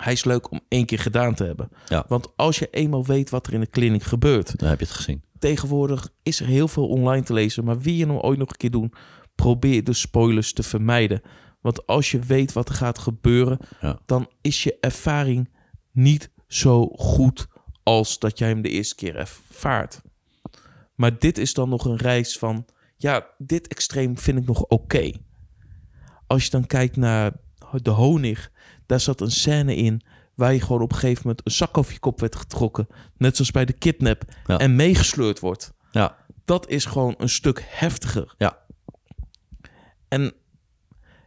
Hij is leuk om één keer gedaan te hebben. Ja. Want als je eenmaal weet wat er in de clinic gebeurt, Dan heb je het gezien. tegenwoordig is er heel veel online te lezen. Maar wie je nou ooit nog een keer doen, probeer de spoilers te vermijden. Want als je weet wat er gaat gebeuren, Ja. dan is je ervaring niet zo goed als dat jij hem de eerste keer ervaart. Maar dit is dan nog een reis van, ja, dit extreem vind ik nog oké. Als je dan kijkt naar de honig, daar zat een scène in waar je gewoon op een gegeven moment een zak over je kop werd getrokken. Net zoals bij de kidnap. Ja. En meegesleurd wordt. Ja. Dat is gewoon een stuk heftiger. Ja. En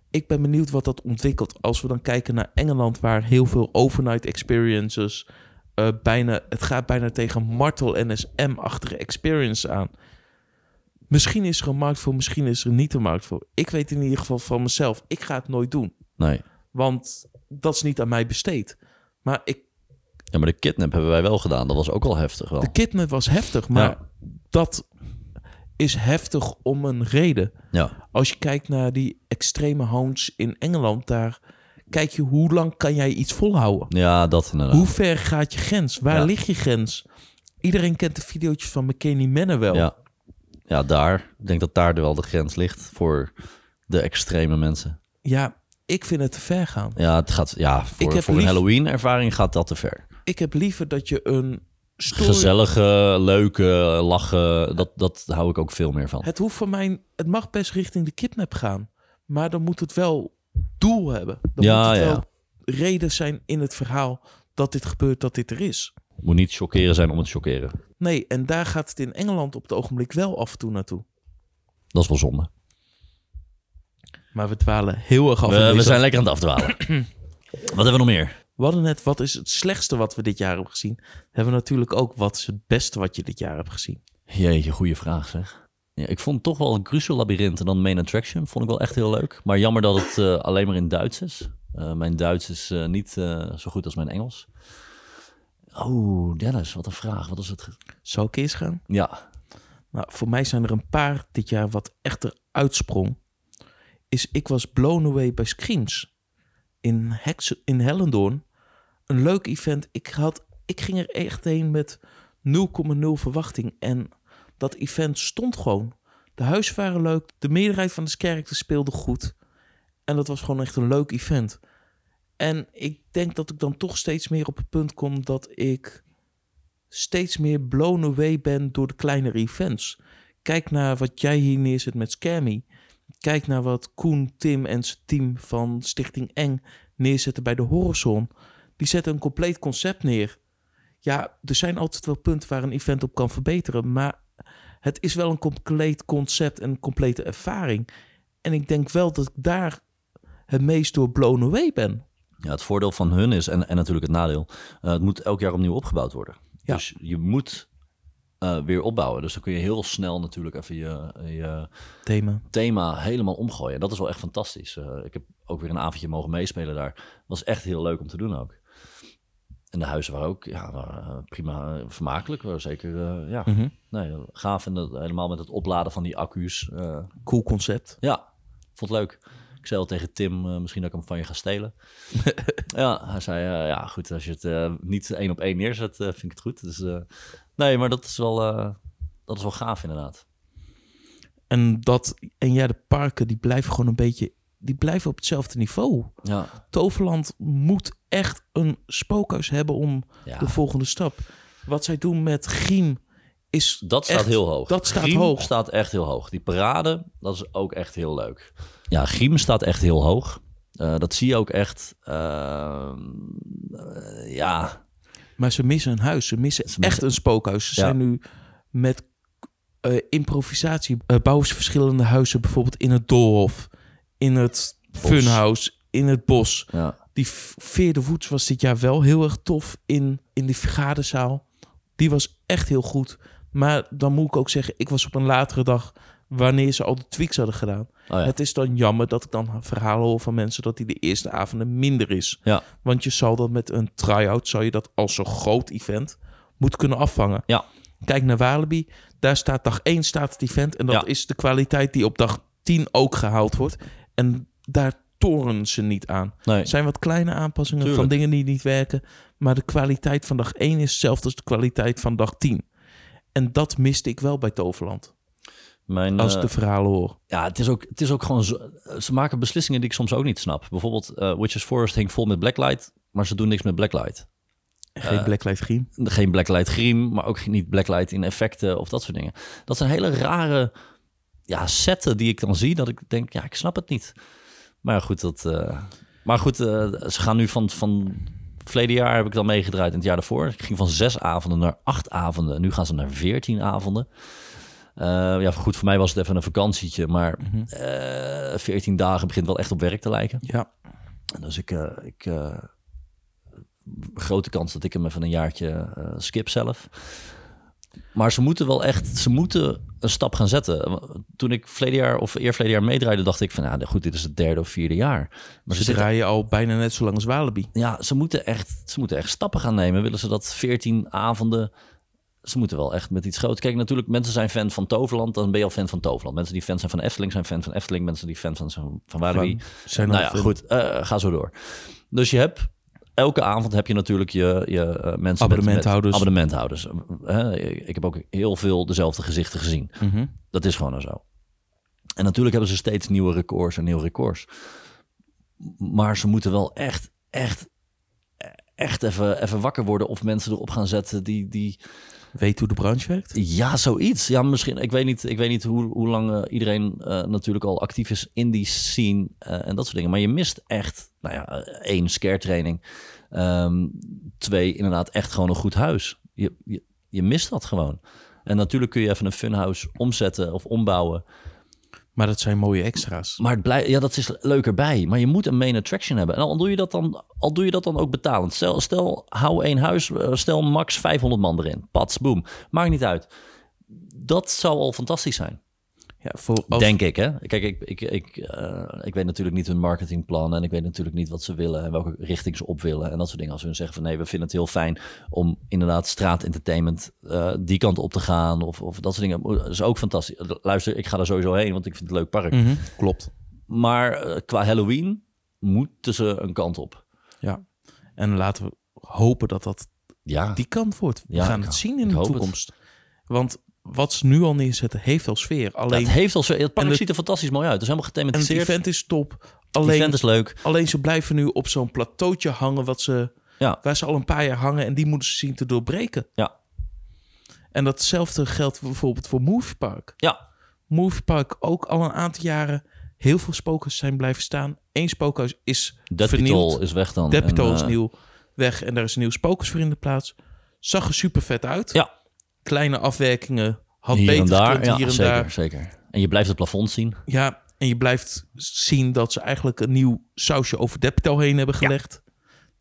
ik ben benieuwd wat dat ontwikkelt. Als we dan kijken naar Engeland, waar heel veel overnight experiences. eh, bijna, het gaat bijna tegen martel NSM-achtige experience aan. Misschien is er een markt voor, misschien is er niet een markt voor. Ik weet in ieder geval van mezelf, ik ga het nooit doen. Nee. Want dat is niet aan mij besteed. Maar ik, Ja, maar de kidnap hebben wij wel gedaan. Dat was ook al heftig wel. de kidnap was heftig, maar Ja. dat is heftig om een reden. Ja. Als je kijkt naar die extreme hounds in Engeland, daar kijk je hoe lang kan jij iets volhouden? Ja, dat inderdaad. Hoe ver gaat je grens? Waar Ja. ligt je grens? Iedereen kent de video's van McKinney Manor wel. Ja. ja, daar. Ik denk dat daar wel de grens ligt voor de extreme mensen. Ja, ik vind het te ver gaan. Ja, het gaat, ja voor, Ik heb voor een Halloween-ervaring gaat dat te ver. Ik heb liever dat je een story... Gezellige, leuke, lachen, dat, dat hou ik ook veel meer van. Het hoeft voor mij... Het mag best richting de kidnap gaan. Maar dan moet het wel doel hebben. Dan Ja, moet het ja. wel reden zijn in het verhaal dat dit gebeurt, dat dit er is. Moet niet chockeren zijn om het chockeren. Nee, en daar gaat het in Engeland op het ogenblik wel af en toe naartoe. Dat is wel zonde. Maar we dwalen heel erg af. We, zijn lekker aan het afdwalen. Wat hebben we nog meer? We hadden net, wat is het slechtste wat we dit jaar hebben gezien? Hebben we natuurlijk ook, wat is het beste wat je dit jaar hebt gezien? Jeetje, goede vraag zeg. Ja, ik vond toch wel Crucial Labyrinth en dan Main Attraction. Vond ik wel echt heel leuk. Maar jammer dat het eh, alleen maar in Duits is. Eh, mijn Duits is eh, niet zo goed als mijn Engels. Oh, Dennis, wat een vraag. Wat is het? Zou ik eerst gaan? Ja, Nou, voor mij zijn er een paar dit jaar wat echter uitsprong. Is ik was blown away bij Screams in, in Hellendoorn. Een leuk event. Ik, had, ik ging er echt heen met 0,0 verwachting. En dat event stond gewoon. De huizen waren leuk. De meerderheid van de characters speelde goed. En dat was gewoon echt een leuk event. En ik denk dat ik dan toch steeds meer op het punt kom dat ik steeds meer blown away ben door de kleinere events. Kijk naar wat jij hier neerzet met Scammy. Kijk naar wat Koen, Tim en zijn team van Stichting Eng neerzetten bij de Horizon. Die zetten een compleet concept neer. Ja, er zijn altijd wel punten waar een event op kan verbeteren. Maar het is wel een compleet concept en een complete ervaring. En ik denk wel dat ik daar het meest door blown away ben. Ja, het voordeel van hun is, en, en natuurlijk het nadeel, uh, het moet elk jaar opnieuw opgebouwd worden. Ja. Dus je moet uh, weer opbouwen. Dus dan kun je heel snel natuurlijk even je, je Thema. thema helemaal omgooien. En dat is wel echt fantastisch. Uh, ik heb ook weer een avondje mogen meespelen daar. Was echt heel leuk om te doen ook. En de huizen waren ook ja, waren prima vermakelijk. Waren zeker ja, Mhm. nee, gaaf. En dat, helemaal met het opladen van die accu's. Cool concept. ja, vond het leuk. Ik zei al tegen Tim, uh, misschien dat ik hem van je ga stelen. ja, hij zei, uh, ja goed, als je het uh, niet één op één neerzet, vind ik het goed. Dus nee, maar dat is wel, dat is wel gaaf inderdaad. En, dat, en ja, de parken die blijven gewoon een beetje, die blijven op hetzelfde niveau. Ja. Toverland moet echt een spookhuis hebben om Ja. de volgende stap. Wat zij doen met Griem is Dat staat echt- heel hoog. Dat staat Griem hoog. staat echt heel hoog. Die parade, dat is ook echt heel leuk. Ja, Griem staat echt heel hoog. Uh, dat zie je ook echt. Uh, uh, ja, Maar ze missen een huis. Ze missen Ze missen- echt een spookhuis. Ze Ja. zijn nu met eh, improvisatie eh, bouwen ze verschillende huizen. Bijvoorbeeld in het Doolhof, in het Funhouse, in het bos. ja. Die V- Veerde Woeds was dit jaar wel heel erg tof in, in die vergaderzaal. Die was echt heel goed. Maar dan moet ik ook zeggen, ik was op een latere dag wanneer ze al de tweaks hadden gedaan. Oh ja. Het is dan jammer dat ik dan verhalen hoor van mensen dat die de eerste avonden minder is. ja. Want je zal dat met een try-out, zou je dat als zo'n groot event moeten kunnen afvangen. Ja. Kijk naar Walibi, daar staat dag 1 staat het event. En dat Ja. is de kwaliteit die op dag 10 ook gehaald wordt. En daar toren ze niet aan. Nee. Er zijn wat kleine aanpassingen Tuurlijk. van dingen die niet werken. Maar de kwaliteit van dag 1 is hetzelfde als de kwaliteit van dag 10. En dat miste ik wel bij Toverland. Mijn, Als ik eh, de verhalen hoor. Ja, het is ook, het is ook gewoon zo, ze maken beslissingen die ik soms ook niet snap. Bijvoorbeeld eh Witches Forest hing vol met blacklight, maar ze doen niks met blacklight. Geen eh, Blacklight Green. Geen blacklight griem, maar ook niet blacklight in effecten of dat soort dingen. Dat zijn hele rare ja, setten die ik dan zie, dat ik denk, ja, ik snap het niet. Maar goed, dat, maar goed ze gaan nu van, van verleden jaar heb ik dan meegedraaid en het jaar daarvoor. Ik ging van zes avonden naar acht avonden. Nu gaan ze naar veertien avonden. Eh, ja, goed, voor mij was het even een vakantietje, maar eh 14 dagen begint wel echt op werk te lijken. Ja, Dus ik, eh, ik eh, grote kans dat ik hem even een jaartje eh, skip zelf. Maar ze moeten wel echt, ze moeten een stap gaan zetten. Toen ik verleden jaar of eerverleden jaar meedraaide, dacht ik van, ja, goed, dit is het derde of vierde jaar. Maar ze ze zitten, draaien al bijna net zo lang als Walibi. ja, ze moeten echt, ze moeten echt stappen gaan nemen. Willen ze dat 14 avonden? Ze moeten wel echt met iets groots. Kijk, natuurlijk, mensen zijn fan van Toverland, dan ben je al fan van Toverland. Mensen die fan zijn van Efteling zijn fan van Efteling. Mensen die fan zijn van, van Walibi Zijn nou ja, goed, eh, ga zo door. Dus je hebt elke avond heb je natuurlijk je, je eh, mensen Abonnementhouders. Met, abonnementhouders. Eh, ik heb ook heel veel dezelfde gezichten gezien. Mhm. Dat is gewoon zo. En natuurlijk hebben ze steeds nieuwe records en nieuwe records. Maar ze moeten wel echt, echt, echt even, even wakker worden of mensen erop gaan zetten die, die, Weet hoe de branche werkt? ja, zoiets. Ja, misschien. Ik weet niet, ik weet niet hoe, hoe lang eh, iedereen eh, natuurlijk al actief is in die scene eh, en dat soort dingen. Maar je mist echt, nou ja, één, scare training. Ehm, twee, inderdaad echt gewoon een goed huis. Je, je, je mist dat gewoon. En natuurlijk kun je even een funhouse omzetten of ombouwen. Maar dat zijn mooie extra's. Maar het ja, dat is leuk erbij. Maar je moet een main attraction hebben. En al doe je dat dan, al doe je dat dan ook betalend. Stel, stel hou één huis, eh, stel max 500 man erin. Pats, boom. Maakt niet uit. Dat zou al fantastisch zijn. Ja, voor als, Denk ik, hè? Kijk, ik, ik, ik, eh, ik weet natuurlijk niet hun marketingplan en ik weet natuurlijk niet wat ze willen en welke richting ze op willen en dat soort dingen. Als hun zeggen van nee, we vinden het heel fijn om inderdaad straatentertainment eh die kant op te gaan of, of dat soort dingen. Dat is ook fantastisch. Luister, ik ga daar sowieso heen, want ik vind het een leuk park. Mhm, klopt. Maar eh, qua Halloween moeten ze een kant op. Ja. En laten we hopen dat dat Ja, die kant wordt. We Ja, gaan het zien in de het. toekomst. Want wat ze nu al neerzetten, heeft al sfeer. Alleen, het heeft al zo. Het park ziet er fantastisch mooi uit. Het is helemaal en het gethematiseerd. event is top. Alleen, event is leuk. alleen ze blijven nu op zo'n plateautje hangen wat ze, Ja. waar ze al een paar jaar hangen. En die moeten ze zien te doorbreken. Ja. En datzelfde geldt bijvoorbeeld voor Movie Park. Ja, Movie Park ook al een aantal jaren heel veel spookhuizen zijn blijven staan. Eén spookhuis is vernield. is weg dan. En, is eh, nieuw weg en daar is een nieuw spookhuis voor in de plaats. Zag er super vet uit. Ja, Kleine afwerkingen. Had hier beter en daar. gekund Ja, hier en zeker, daar. zeker. En je blijft het plafond zien. Ja, en je blijft zien dat ze eigenlijk een nieuw sausje over Deadpool heen hebben gelegd.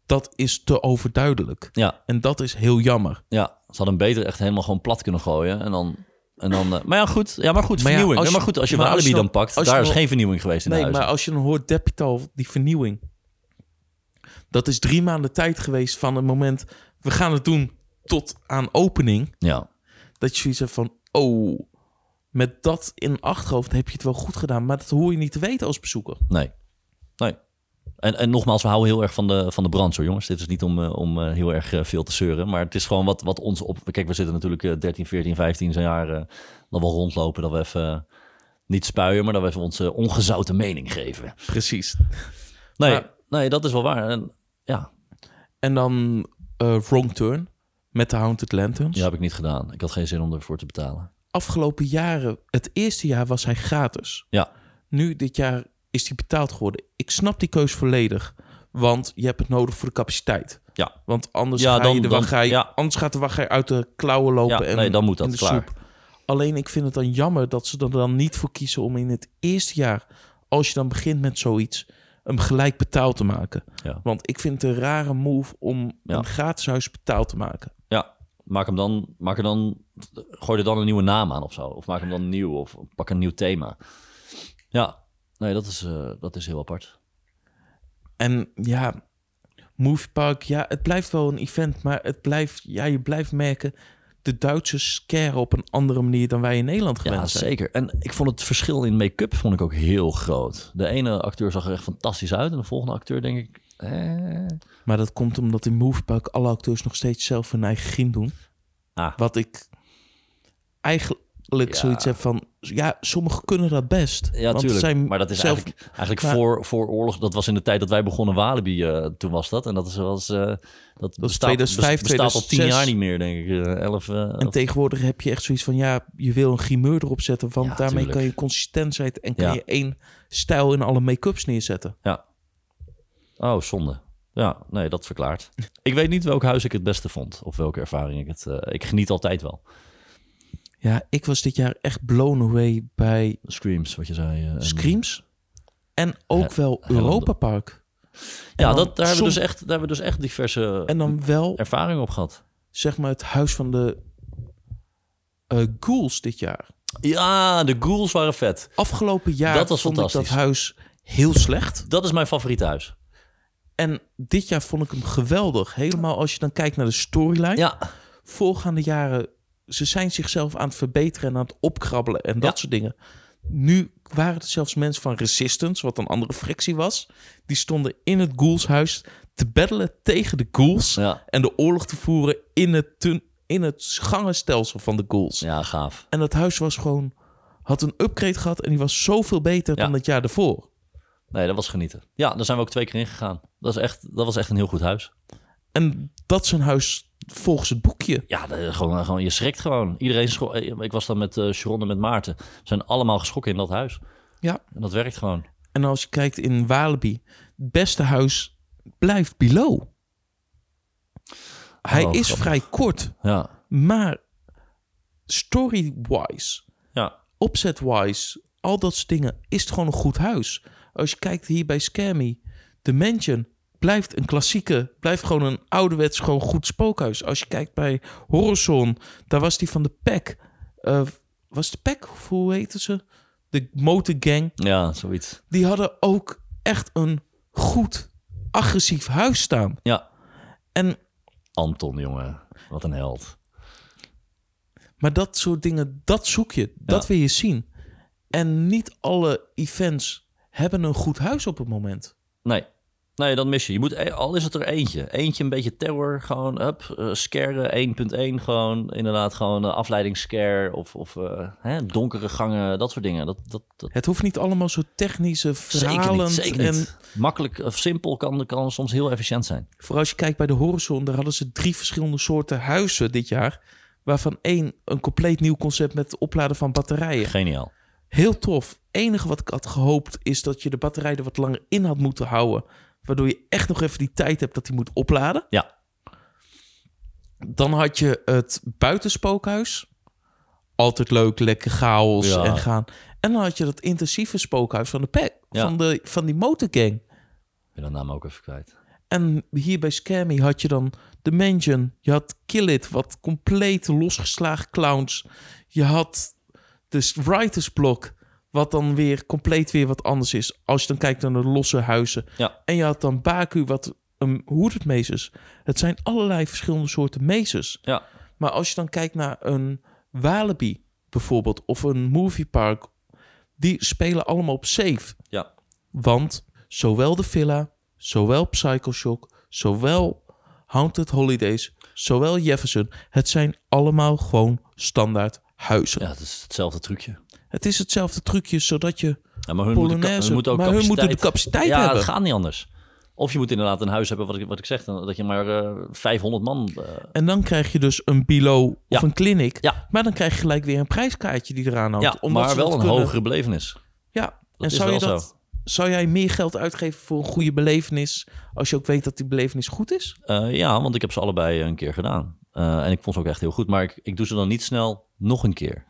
Dat is te overduidelijk. Ja, En dat is heel jammer. ja. Ze hadden beter echt helemaal gewoon plat kunnen gooien. En dan... En dan eh, maar ja, goed. Ja, maar goed, Maar ja, vernieuwing. als Ja, je- maar goed, als je maar als Walibi je dan dan- pakt, als je daar is geen vernieuwing geweest in Nee, huis. maar als je dan hoort Deadpool, die vernieuwing. Dat is drie maanden tijd geweest van het moment... we gaan het doen tot aan opening. Ja, Dat je zoiets hebt van... oh, met dat in achterhoofd heb je het wel goed gedaan. Maar dat hoor je niet te weten als bezoeker. nee. Nee. En, en nogmaals, we houden heel erg van de, van de brand, jongens. Dit is niet om, eh, om eh, heel erg eh, veel te zeuren. Maar het is gewoon wat, wat ons op... Kijk, we zitten natuurlijk eh, 13, 14, 15 jaar... eh, dat we rondlopen, dat we even... niet spuien, maar dat we even onze ongezouten mening geven. Precies. Nee, Maar- nee dat is wel waar. En, ja, En dan Wrong Turn met de Haunted Lanterns. die heb ik niet gedaan. Ik had geen zin om ervoor te betalen. Afgelopen jaren, het eerste jaar was hij gratis. Ja, Nu, dit jaar, is hij betaald geworden. Ik snap die keus volledig. Want je hebt het nodig voor de capaciteit. ja. Want anders, Ja, ga dan- je de dan- wachtrij, ja. anders gaat de wachtrij uit de klauwen lopen. Ja, en nee, dan moet dat, in de klaar. soep. Alleen ik vind het dan jammer dat ze er dan niet voor kiezen om in het eerste jaar, als je dan begint met zoiets, hem gelijk betaald te maken. Ja. Want ik vind het een rare move om Ja. een gratis huis betaald te maken. Maak hem dan, maak er dan, gooi er dan een nieuwe naam aan of zo. Of maak hem dan nieuw of pak een nieuw thema. Ja, nee, dat is, eh, dat is heel apart. En ja, Movie Park, ja, het blijft wel een event, maar het blijft, ja, je blijft merken, de Duitsers scaren op een andere manier dan wij in Nederland gewend Ja, zijn. zeker. En ik vond het verschil in make-up vond ik ook heel groot. De ene acteur zag er echt fantastisch uit. En de volgende acteur denk ik... Eh, Maar dat komt omdat in Movie Park alle acteurs nog steeds zelf hun eigen grim doen. ah, Wat ik eigenlijk Ja. zoiets heb van, ja, sommigen kunnen dat best. ja, Want tuurlijk. zijn maar dat is zelf- eigenlijk, eigenlijk Maar- voor, voor oorlog. Dat was in de tijd dat wij begonnen Walibi. eh, toen was dat. En dat is was, eh, dat is bestaat, 2005, bestaat al tien 2006. jaar niet meer, denk ik. Eh, elf, En tegenwoordig heb je echt zoiets van, ja, je wil een grimeur erop zetten, want Ja, daarmee tuurlijk. kan je consistentheid en kan je één stijl in alle make-ups neerzetten. Ja. Oh, zonde. Ja, nee, dat verklaart. ik weet niet welk huis ik het beste vond. Of welke ervaring ik het... eh, ik geniet altijd wel. Ja, ik was dit jaar echt blown away bij Screams, wat je zei. eh, en- Screams. En ook wel Europa Park. Ja, dat, daar, hebben we dus echt, daar hebben we dus echt diverse En dan wel, ervaringen op gehad. zeg maar, het huis van de eh, ghouls dit jaar. Ja, de ghouls waren vet. Afgelopen jaar Dat was vond ik dat huis heel slecht. Dat is mijn favoriete huis. En dit jaar vond ik hem geweldig. Helemaal als je dan kijkt naar de storyline. Ja, Voorgaande jaren, ze zijn zichzelf aan het verbeteren en aan het opkrabbelen en dat Ja. soort dingen. Nu waren het zelfs mensen van Resistance, wat een andere fractie was. Die stonden in het Ghoulshuis te battelen tegen de Ghouls. ja, En de oorlog te voeren in het, in het gangenstelsel van de Ghouls. ja, gaaf. En dat huis was gewoon, had een upgrade gehad en die was zoveel beter Ja. dan het jaar daarvoor. Nee, dat was genieten. Ja, daar zijn we ook twee keer in gegaan. Dat, is echt, dat was echt een heel goed huis. En dat is een huis volgens het boekje. Ja, gewoon, gewoon, je schrikt gewoon. Iedereen schro- eh, Ik was dan met uh, Sharon en met Maarten. We zijn allemaal geschrokken in dat huis. Ja. En dat werkt gewoon. En als je kijkt in Walibi, het beste huis blijft Below. Hij Oh, is grappig. vrij kort, Ja, maar story-wise, ja, opzet-wise, al dat soort dingen, is het gewoon een goed huis. Als je kijkt hier bij Scammy, The Mansion blijft een klassieke, blijft gewoon een ouderwets, gewoon goed spookhuis. Als je kijkt bij Horizon, daar was die van de Pack. eh, was de Pack, hoe heette ze? De Motorgang. ja, zoiets. Die hadden ook echt een goed, agressief huis staan. Ja, En, Anton, jongen. Wat een held. maar dat soort dingen, dat zoek je. Dat Ja. wil je zien. En niet alle events hebben een goed huis op het moment. Nee. Nee, dat mis je. Je moet, e- al is het er eentje. Eentje een beetje terror, gewoon up, eh, scare 1.1, gewoon inderdaad gewoon uh, afleidingsscare of, of eh, hè, donkere gangen, dat soort dingen. Dat, dat, dat, Het hoeft niet allemaal zo technische, zeker verhalend. niet, zeker en. Makkelijk of simpel kan, kan soms heel efficiënt zijn. voor als je kijkt bij de Horizon, daar hadden ze drie verschillende soorten huizen dit jaar. Waarvan één een compleet nieuw concept met het opladen van batterijen. Geniaal. Heel tof. enige wat ik had gehoopt is dat je de batterij er wat langer in had moeten houden. Waardoor je echt nog even die tijd hebt dat hij moet opladen. Ja. Dan had je het buitenspookhuis. Altijd leuk, lekker chaos Ja. en gaan. En dan had je dat intensieve spookhuis van de pack. Ja. Van, de, van die motorgang. Ik ben de naam ook even kwijt. En hier bij Scammy had je dan The Mansion. Je had Kill It, wat compleet losgeslagen clowns. Je had de Writers Block, wat dan weer compleet weer wat anders is. Als je dan kijkt naar de losse huizen. Ja. En je had dan Baku, wat een hooded mazes. Het zijn allerlei verschillende soorten mazes. Ja. Maar als je dan kijkt naar een Walibi bijvoorbeeld, of een moviepark, die spelen allemaal op safe. Ja. Want zowel de Villa, zowel Psycho Shock, zowel Haunted Holidays, zowel Jefferson, het zijn allemaal gewoon standaard huizen. Ja, het is hetzelfde trucje. Het is hetzelfde trucje, zodat je... Ja, maar hun Polonaise, moeten ook maar hun moeten de capaciteit ja, hebben. dat gaat niet anders. Of je moet inderdaad een huis hebben, wat ik, wat ik zeg, dan- dat je maar eh 500 man... eh, En dan krijg je dus een Bilo Ja. of een clinic. Ja. Maar dan krijg je gelijk weer een prijskaartje die eraan hangt. ja, omdat maar wel een kunnen. hogere belevenis. Ja, en is zou je dat... Zou jij meer geld uitgeven voor een goede belevenis... als je ook weet dat die belevenis goed is? Eh, ja, want ik heb ze allebei een keer gedaan. En ik vond ze ook echt heel goed. Maar ik, ik doe ze dan niet snel nog een keer.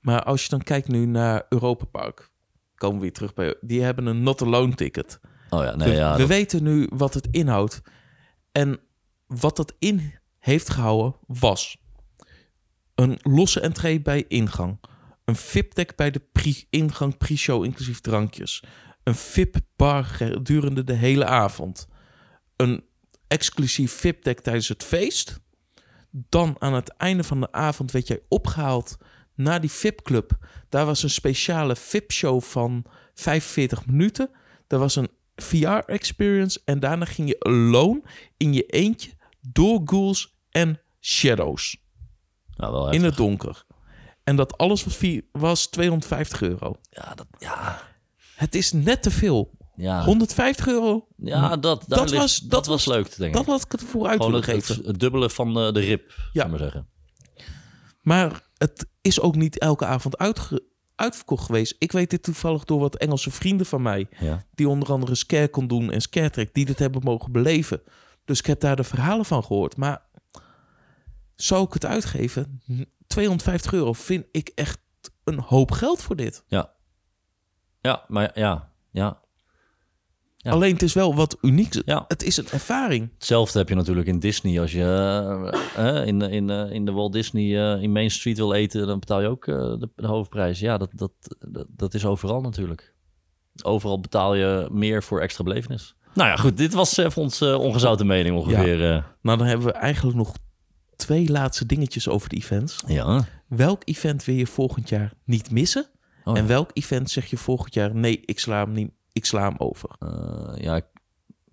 Maar als je dan kijkt nu naar Europa Park... komen we weer terug bij... Die hebben een not-alone ticket. Oh ja, nee, we ja. we dat- weten nu wat het inhoudt. En wat dat in heeft gehouden was... een losse entree bij ingang. Een VIP-deck bij de pre- ingang pre-show inclusief drankjes. Een VIP-bar gedurende de hele avond. Een exclusief VIP-deck tijdens het feest. Dan aan het einde van de avond werd jij opgehaald naar die VIP-club. Daar was een speciale VIP-show van 45 minuten. Daar was een VR-experience. En daarna ging je alone in je eentje door ghouls en shadows. nou, wel In het donker. En dat alles was, was 250 euro. Ja, dat, ja, Het is net te veel. Ja. 150 euro, ja dat, dat ligt- was- dat, dat was was- leuk, denk dat ik. had ik het voor uit Gewoon willen het, geven. het, het dubbele van eh, de rib, ja. Ja. maar zeggen. Maar het is ook niet elke avond uitge- uitverkocht geweest. Ik weet dit toevallig door wat Engelse vrienden van mij... Ja. die onder andere Scare kon doen en Scare Track... die dit hebben mogen beleven. Dus ik heb daar de verhalen van gehoord. Maar zou ik het uitgeven? 250 euro vind ik echt een hoop geld voor dit. ja, maar ja, ja. Ja. Alleen het is wel wat unieks. Ja. Het is een ervaring. Hetzelfde heb je natuurlijk in Disney. Als je eh, eh, in, in, eh, in de Walt Disney in Main Street wil eten, dan betaal je ook de, de hoofdprijs. Ja, dat, dat, dat, dat is overal natuurlijk. Overal betaal je meer voor extra belevenis. Nou ja, goed. Dit was ons eh, ongezouten mening ongeveer. Nou, dan hebben we eigenlijk nog twee laatste dingetjes over de events. ja. Welk event wil je volgend jaar niet missen? Oh, en welk event zeg je volgend jaar... nee, ik sla hem, niet, ik sla hem over. Eh, ja, ik-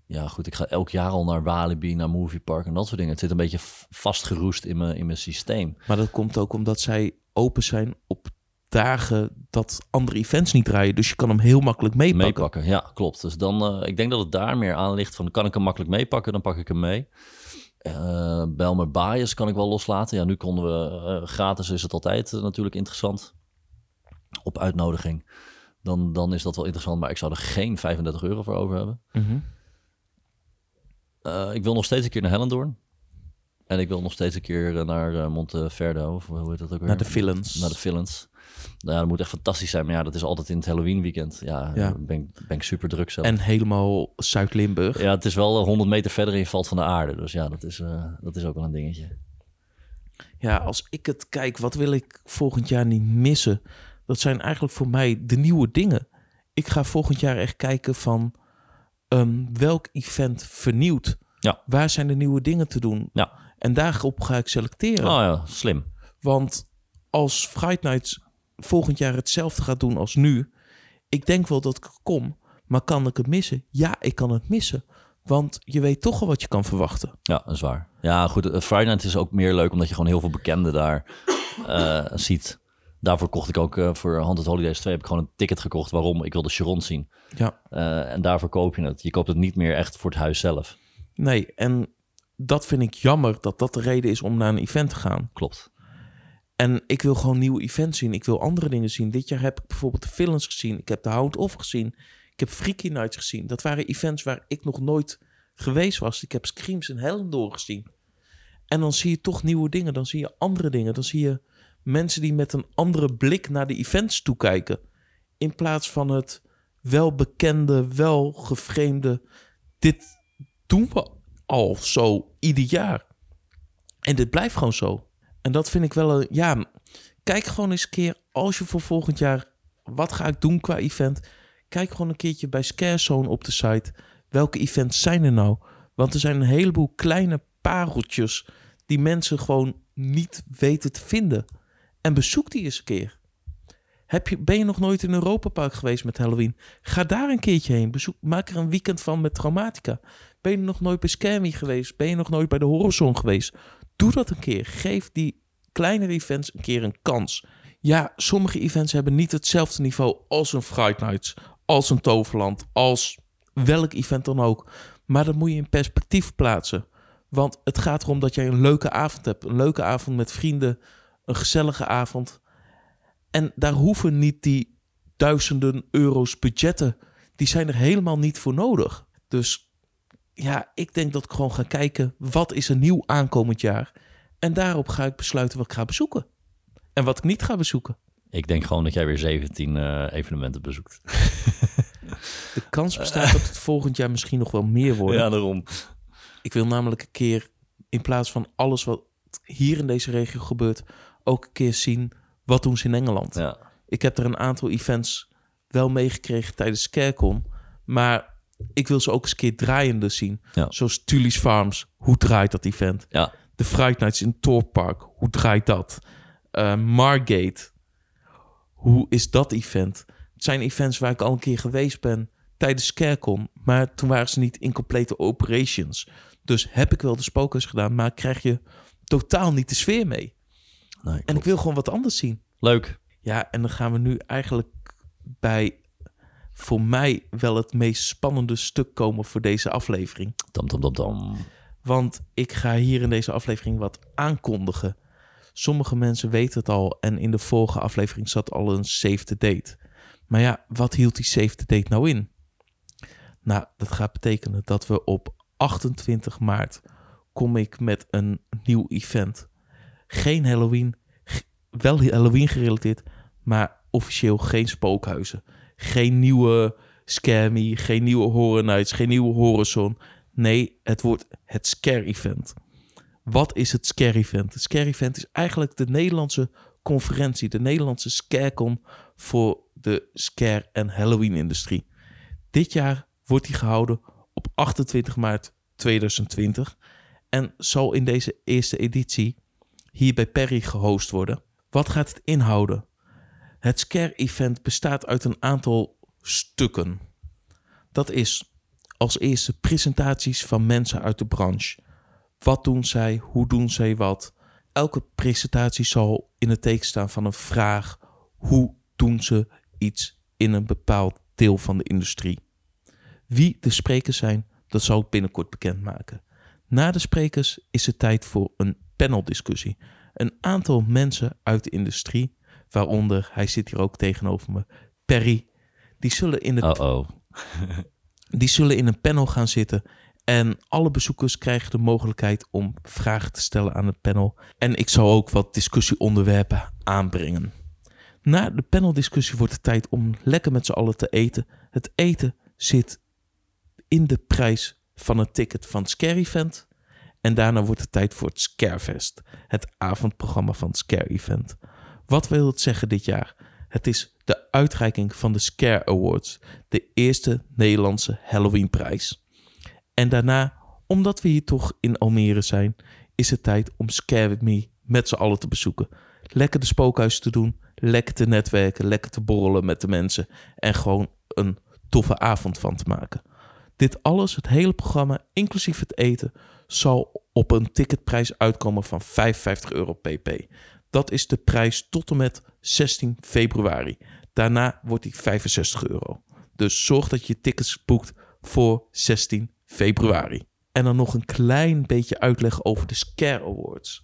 ja, goed. Ik ga elk jaar al naar Walibi, naar Movie Park en dat soort dingen. Het zit een beetje vastgeroest in mijn, in mijn systeem. Maar dat komt ook omdat zij open zijn op dagen dat andere events niet draaien. Dus je kan hem heel makkelijk meepakken. Meepakken, ja, klopt. Dus dan, eh, ik denk dat het daar meer aan ligt van, kan ik hem makkelijk meepakken, dan pak ik hem mee. Eh Belmer Bias kan ik wel loslaten. Ja, nu konden we, gratis is het altijd natuurlijk interessant. Op uitnodiging. Dan, dan is dat wel interessant, maar ik zou er geen 35 euro voor over hebben. Mhm. Eh, ik wil nog steeds een keer naar Hellendoorn. En ik wil nog steeds een keer eh, naar eh, Monteverdo, of hoe heet dat ook weer? Naar de villains. Naar de Villains. Nou ja, dat moet echt fantastisch zijn. Maar ja, dat is altijd in het Halloween weekend. Ja, Ja. Ben, ik- ben ik super druk zelf. En helemaal Zuid-Limburg. Ja, het is wel eh, 100 meter verder en je valt van de aarde. Dus ja, dat is, dat is ook wel een dingetje. Ja, als ik het kijk, wat wil ik volgend jaar niet missen? Dat zijn eigenlijk voor mij de nieuwe dingen. Ik ga volgend jaar echt kijken van ehm, welk event vernieuwt. Ja. Waar zijn de nieuwe dingen te doen? Ja. En daarop ga ik selecteren. Oh ja, slim. Want als Nights volgend jaar hetzelfde gaat doen als nu... ik denk wel dat ik kom, maar kan ik het missen? Ja, ik kan het missen. Want je weet toch al wat je kan verwachten. Ja, dat is waar. Ja, goed. eh, Friday Night is ook meer leuk omdat je gewoon heel veel bekenden daar eh, ziet. Daarvoor kocht ik ook eh, voor Haunted Holidays 2 heb ik gewoon een ticket gekocht. Waarom? Ik wilde Sharon zien. Ja. Eh, en daarvoor koop je het. Je koopt het niet meer echt voor het huis zelf. Nee, en dat vind ik jammer dat dat de reden is om naar een event te gaan. Klopt. En ik wil gewoon nieuwe events zien. Ik wil andere dingen zien. Dit jaar heb ik bijvoorbeeld de Villains gezien. Ik heb de Hound Off gezien. Ik heb Freaky Nights gezien. Dat waren events waar ik nog nooit geweest was. Ik heb Screams en Hellendoor gezien. En dan zie je toch nieuwe dingen. Dan zie je andere dingen. Dan zie je mensen die met een andere blik naar de events toekijken. In plaats van het welbekende, welgeframede. Dit doen we al zo ieder jaar. En dit blijft gewoon zo. En dat vind ik wel een. Ja, kijk gewoon eens een keer als je voor volgend jaar. Wat ga ik doen qua event? Kijk gewoon een keertje bij Scarezone op de site. Welke events zijn er nou? Want er zijn een heleboel kleine pareltjes die mensen gewoon niet weten te vinden. En bezoek die eens een keer. Heb je, ben je nog nooit in Europa Park geweest met Halloween? Ga daar een keertje heen. Bezoek, maak er een weekend van met Traumatica. Ben je nog nooit bij Scammy geweest? Ben je nog nooit bij de Horizon geweest? Doe dat een keer. Geef die kleinere events een keer een kans. Ja, sommige events hebben niet hetzelfde niveau als een Fright Nights, als een Toverland, als welk event dan ook. Maar dat moet je in perspectief plaatsen. Want het gaat erom dat jij een leuke avond hebt. Een leuke avond met vrienden. Een gezellige avond. En daar hoeven niet die duizenden euro's budgetten. Die zijn er helemaal niet voor nodig. Dus ja, ik denk dat ik gewoon ga kijken. Wat is er nieuw aankomend jaar? En daarop ga ik besluiten wat ik ga bezoeken. En wat ik niet ga bezoeken. Ik denk gewoon dat jij weer 17 uh, evenementen bezoekt. De kans bestaat dat het volgend jaar misschien nog wel meer wordt. Ja, daarom. Ik wil namelijk een keer, in plaats van alles wat hier in deze regio gebeurt, ook een keer zien wat doen ze in Engeland. Ja. Ik heb er een aantal events wel meegekregen tijdens Scarecon, maar ik wil ze ook eens een keer draaiende zien. Ja. Zoals Tully's Farms, hoe draait dat event? Ja. De Fright Nights in Thorpe Park, hoe draait dat? Uh, Margate, hoe is dat event? Het zijn events waar ik al een keer geweest ben tijdens Scarecon, maar toen waren ze niet in complete operations. Dus heb ik wel de spookhuis gedaan, maar krijg je totaal niet de sfeer mee. Nee, En ik wil gewoon wat anders zien. Leuk. Ja, en dan gaan we nu eigenlijk bij voor mij wel het meest spannende stuk komen voor deze aflevering. Dam, dam, dam, dam. Want ik ga hier in deze aflevering wat aankondigen. Sommige mensen weten het al en in de vorige aflevering zat al een save the date. Maar ja, wat hield die save the date nou in? Nou, dat gaat betekenen dat we op 28 maart kom ik met een nieuw event. Geen Halloween, wel Halloween gerelateerd, maar officieel geen spookhuizen. Geen nieuwe Scammy, geen nieuwe Horror Nights, geen nieuwe Horizon. Nee, het wordt het Scare Event. Wat is het Scare Event? Het Scare Event is eigenlijk de Nederlandse conferentie, de Nederlandse Scarecon voor de scare- en Halloween-industrie. Dit jaar wordt die gehouden op 28 maart 2020 en zal in deze eerste editie hier bij Perry gehost worden. Wat gaat het inhouden? Het Scare-event bestaat uit een aantal stukken. Dat is als eerste presentaties van mensen uit de branche. Wat doen zij? Hoe doen zij wat? Elke presentatie zal in het teken staan van een vraag. Hoe doen ze iets in een bepaald deel van de industrie? Wie de sprekers zijn, dat zal ik binnenkort bekendmaken. Na de sprekers is het tijd voor een paneldiscussie. Een aantal mensen uit de industrie, waaronder, hij zit hier ook tegenover me, Perry, die zullen in, het, Oh oh. die zullen in een panel gaan zitten. En alle bezoekers krijgen de mogelijkheid om vragen te stellen aan het panel. En ik zal ook wat discussieonderwerpen aanbrengen. Na de paneldiscussie wordt het tijd om lekker met z'n allen te eten. Het eten zit in de prijs van een ticket van het Scare Event. En daarna wordt het tijd voor het Scarefest, het avondprogramma van het Scare Event. Wat wil het zeggen dit jaar? Het is de uitreiking van de Scare Awards, de eerste Nederlandse Halloweenprijs. En daarna, omdat we hier toch in Almere zijn, is het tijd om Scare With Me met z'n allen te bezoeken. Lekker de spookhuizen te doen, lekker te netwerken, lekker te borrelen met de mensen en gewoon een toffe avond van te maken. Dit alles, het hele programma, inclusief het eten, zal op een ticketprijs uitkomen van 55 euro pp. Dat is de prijs tot en met 16 februari. Daarna wordt die 65 euro. Dus zorg dat je tickets boekt voor 16 februari. En dan nog een klein beetje uitleg over de Scare Awards.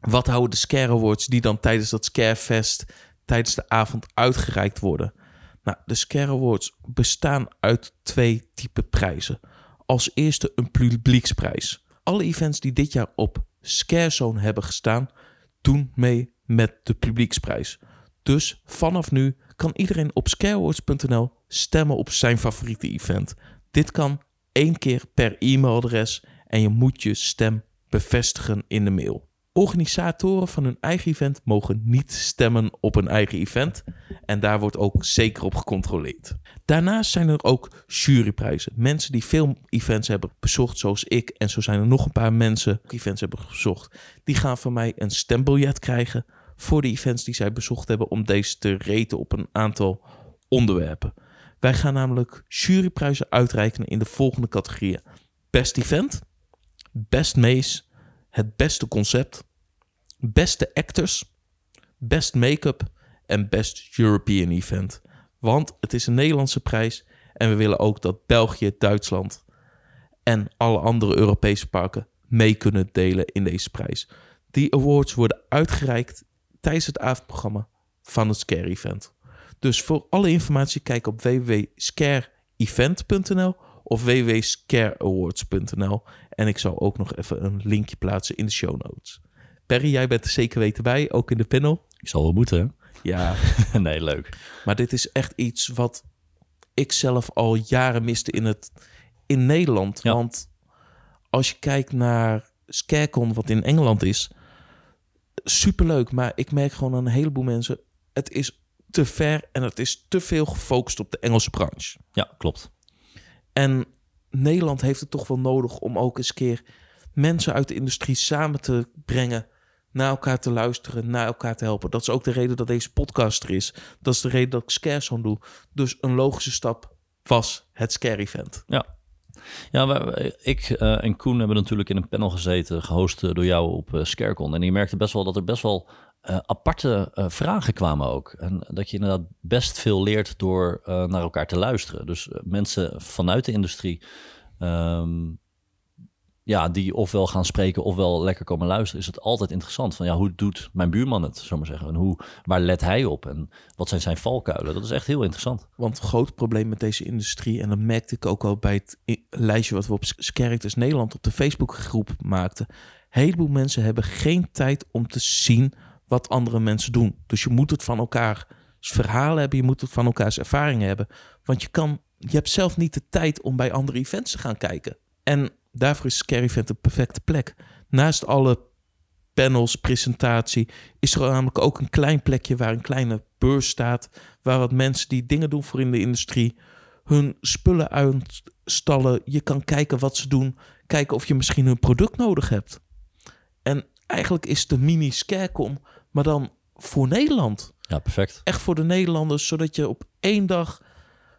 Wat houden de Scare Awards die dan tijdens dat Scarefest, tijdens de avond uitgereikt worden? Nou, de Scare Awards bestaan uit twee typen prijzen. Als eerste een publieksprijs. Alle events die dit jaar op Scarezone hebben gestaan, doen mee met de publieksprijs. Dus vanaf nu kan iedereen op scareawards.nl stemmen op zijn favoriete event. Dit kan één keer per e-mailadres en je moet je stem bevestigen in de mail. Organisatoren van hun eigen event mogen niet stemmen op een eigen event. En daar wordt ook zeker op gecontroleerd. Daarnaast zijn er ook juryprijzen. Mensen die veel events hebben bezocht, zoals ik. En zo zijn er nog een paar mensen die events hebben bezocht. Die gaan van mij een stembiljet krijgen voor de events die zij bezocht hebben. Om deze te reten op een aantal onderwerpen. Wij gaan namelijk juryprijzen uitreiken in de volgende categorieën. Best event, best maze, het beste concept, beste actors, best make-up en best European event. Want het is een Nederlandse prijs en we willen ook dat België, Duitsland en alle andere Europese parken mee kunnen delen in deze prijs. Die awards worden uitgereikt tijdens het avondprogramma van het Scare Event. Dus voor alle informatie kijk op www.scareevent.nl of www.scareawards.nl. En ik zal ook nog even een linkje plaatsen in de show notes. Perry, jij bent er zeker weten bij, ook in de panel. Ik zal wel moeten? Ja, nee, leuk. maar dit is echt iets wat ik zelf al jaren miste in, het, in Nederland. Ja. Want als je kijkt naar Scarecon, wat in Engeland is, superleuk. Maar ik merk gewoon aan een heleboel mensen, het is te ver en het is te veel gefocust op de Engelse branche. Ja, klopt. En Nederland heeft het toch wel nodig om ook eens keer mensen uit de industrie samen te brengen, naar elkaar te luisteren, naar elkaar te helpen. Dat is ook de reden dat deze podcast er is. Dat is de reden dat ik Scarezone doe. Dus een logische stap was het Scare Event. Ja. Ja, ik eh, en Koen hebben natuurlijk in een panel gezeten, gehost eh, door jou op eh, Scarecon. En je merkte best wel dat er best wel eh, aparte eh, vragen kwamen ook. En dat je inderdaad best veel leert door eh, naar elkaar te luisteren. Dus mensen vanuit de industrie, ehm, ja, die ofwel gaan spreken ofwel lekker komen luisteren, is het altijd interessant. Van ja, hoe doet mijn buurman het, zullen we maar zeggen? En hoe, waar let hij op? En wat zijn zijn valkuilen? Dat is echt heel interessant. Want groot probleem met deze industrie, en dat merkte ik ook al bij het lijstje wat we op Characters Nederland op de Facebookgroep maakten. Een heleboel mensen hebben geen tijd om te zien wat andere mensen doen. Dus je moet het van elkaars verhalen hebben, je moet het van elkaars ervaringen hebben. Want je, kan, je hebt zelf niet de tijd om bij andere events te gaan kijken. En daarvoor is Scare Event de perfecte plek. Naast alle panels, presentatie, is er namelijk ook een klein plekje waar een kleine beurs staat. Waar wat mensen die dingen doen voor in de industrie hun spullen uitstallen. Je kan kijken wat ze doen. Kijken of je misschien hun product nodig hebt. En eigenlijk is de mini Scarecom, maar dan voor Nederland. Ja, perfect. Echt voor de Nederlanders, zodat je op één dag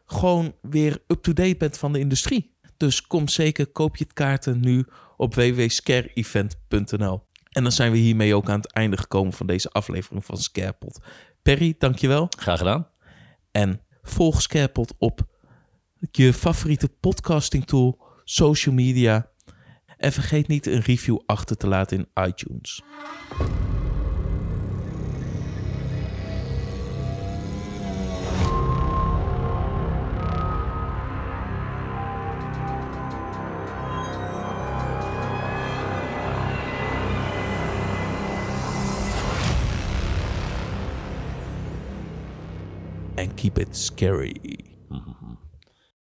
gewoon weer up-to-date bent van de industrie. Dus kom zeker, koop je het kaarten nu op www.scareevent.nl. En dan zijn we hiermee ook aan het einde gekomen van deze aflevering van Scarepot. Perry, dankjewel. Graag gedaan. En volg Scarepot op je favoriete podcasting tool, social media. En vergeet niet een review achter te laten in iTunes. keep it scary. Mm-hmm.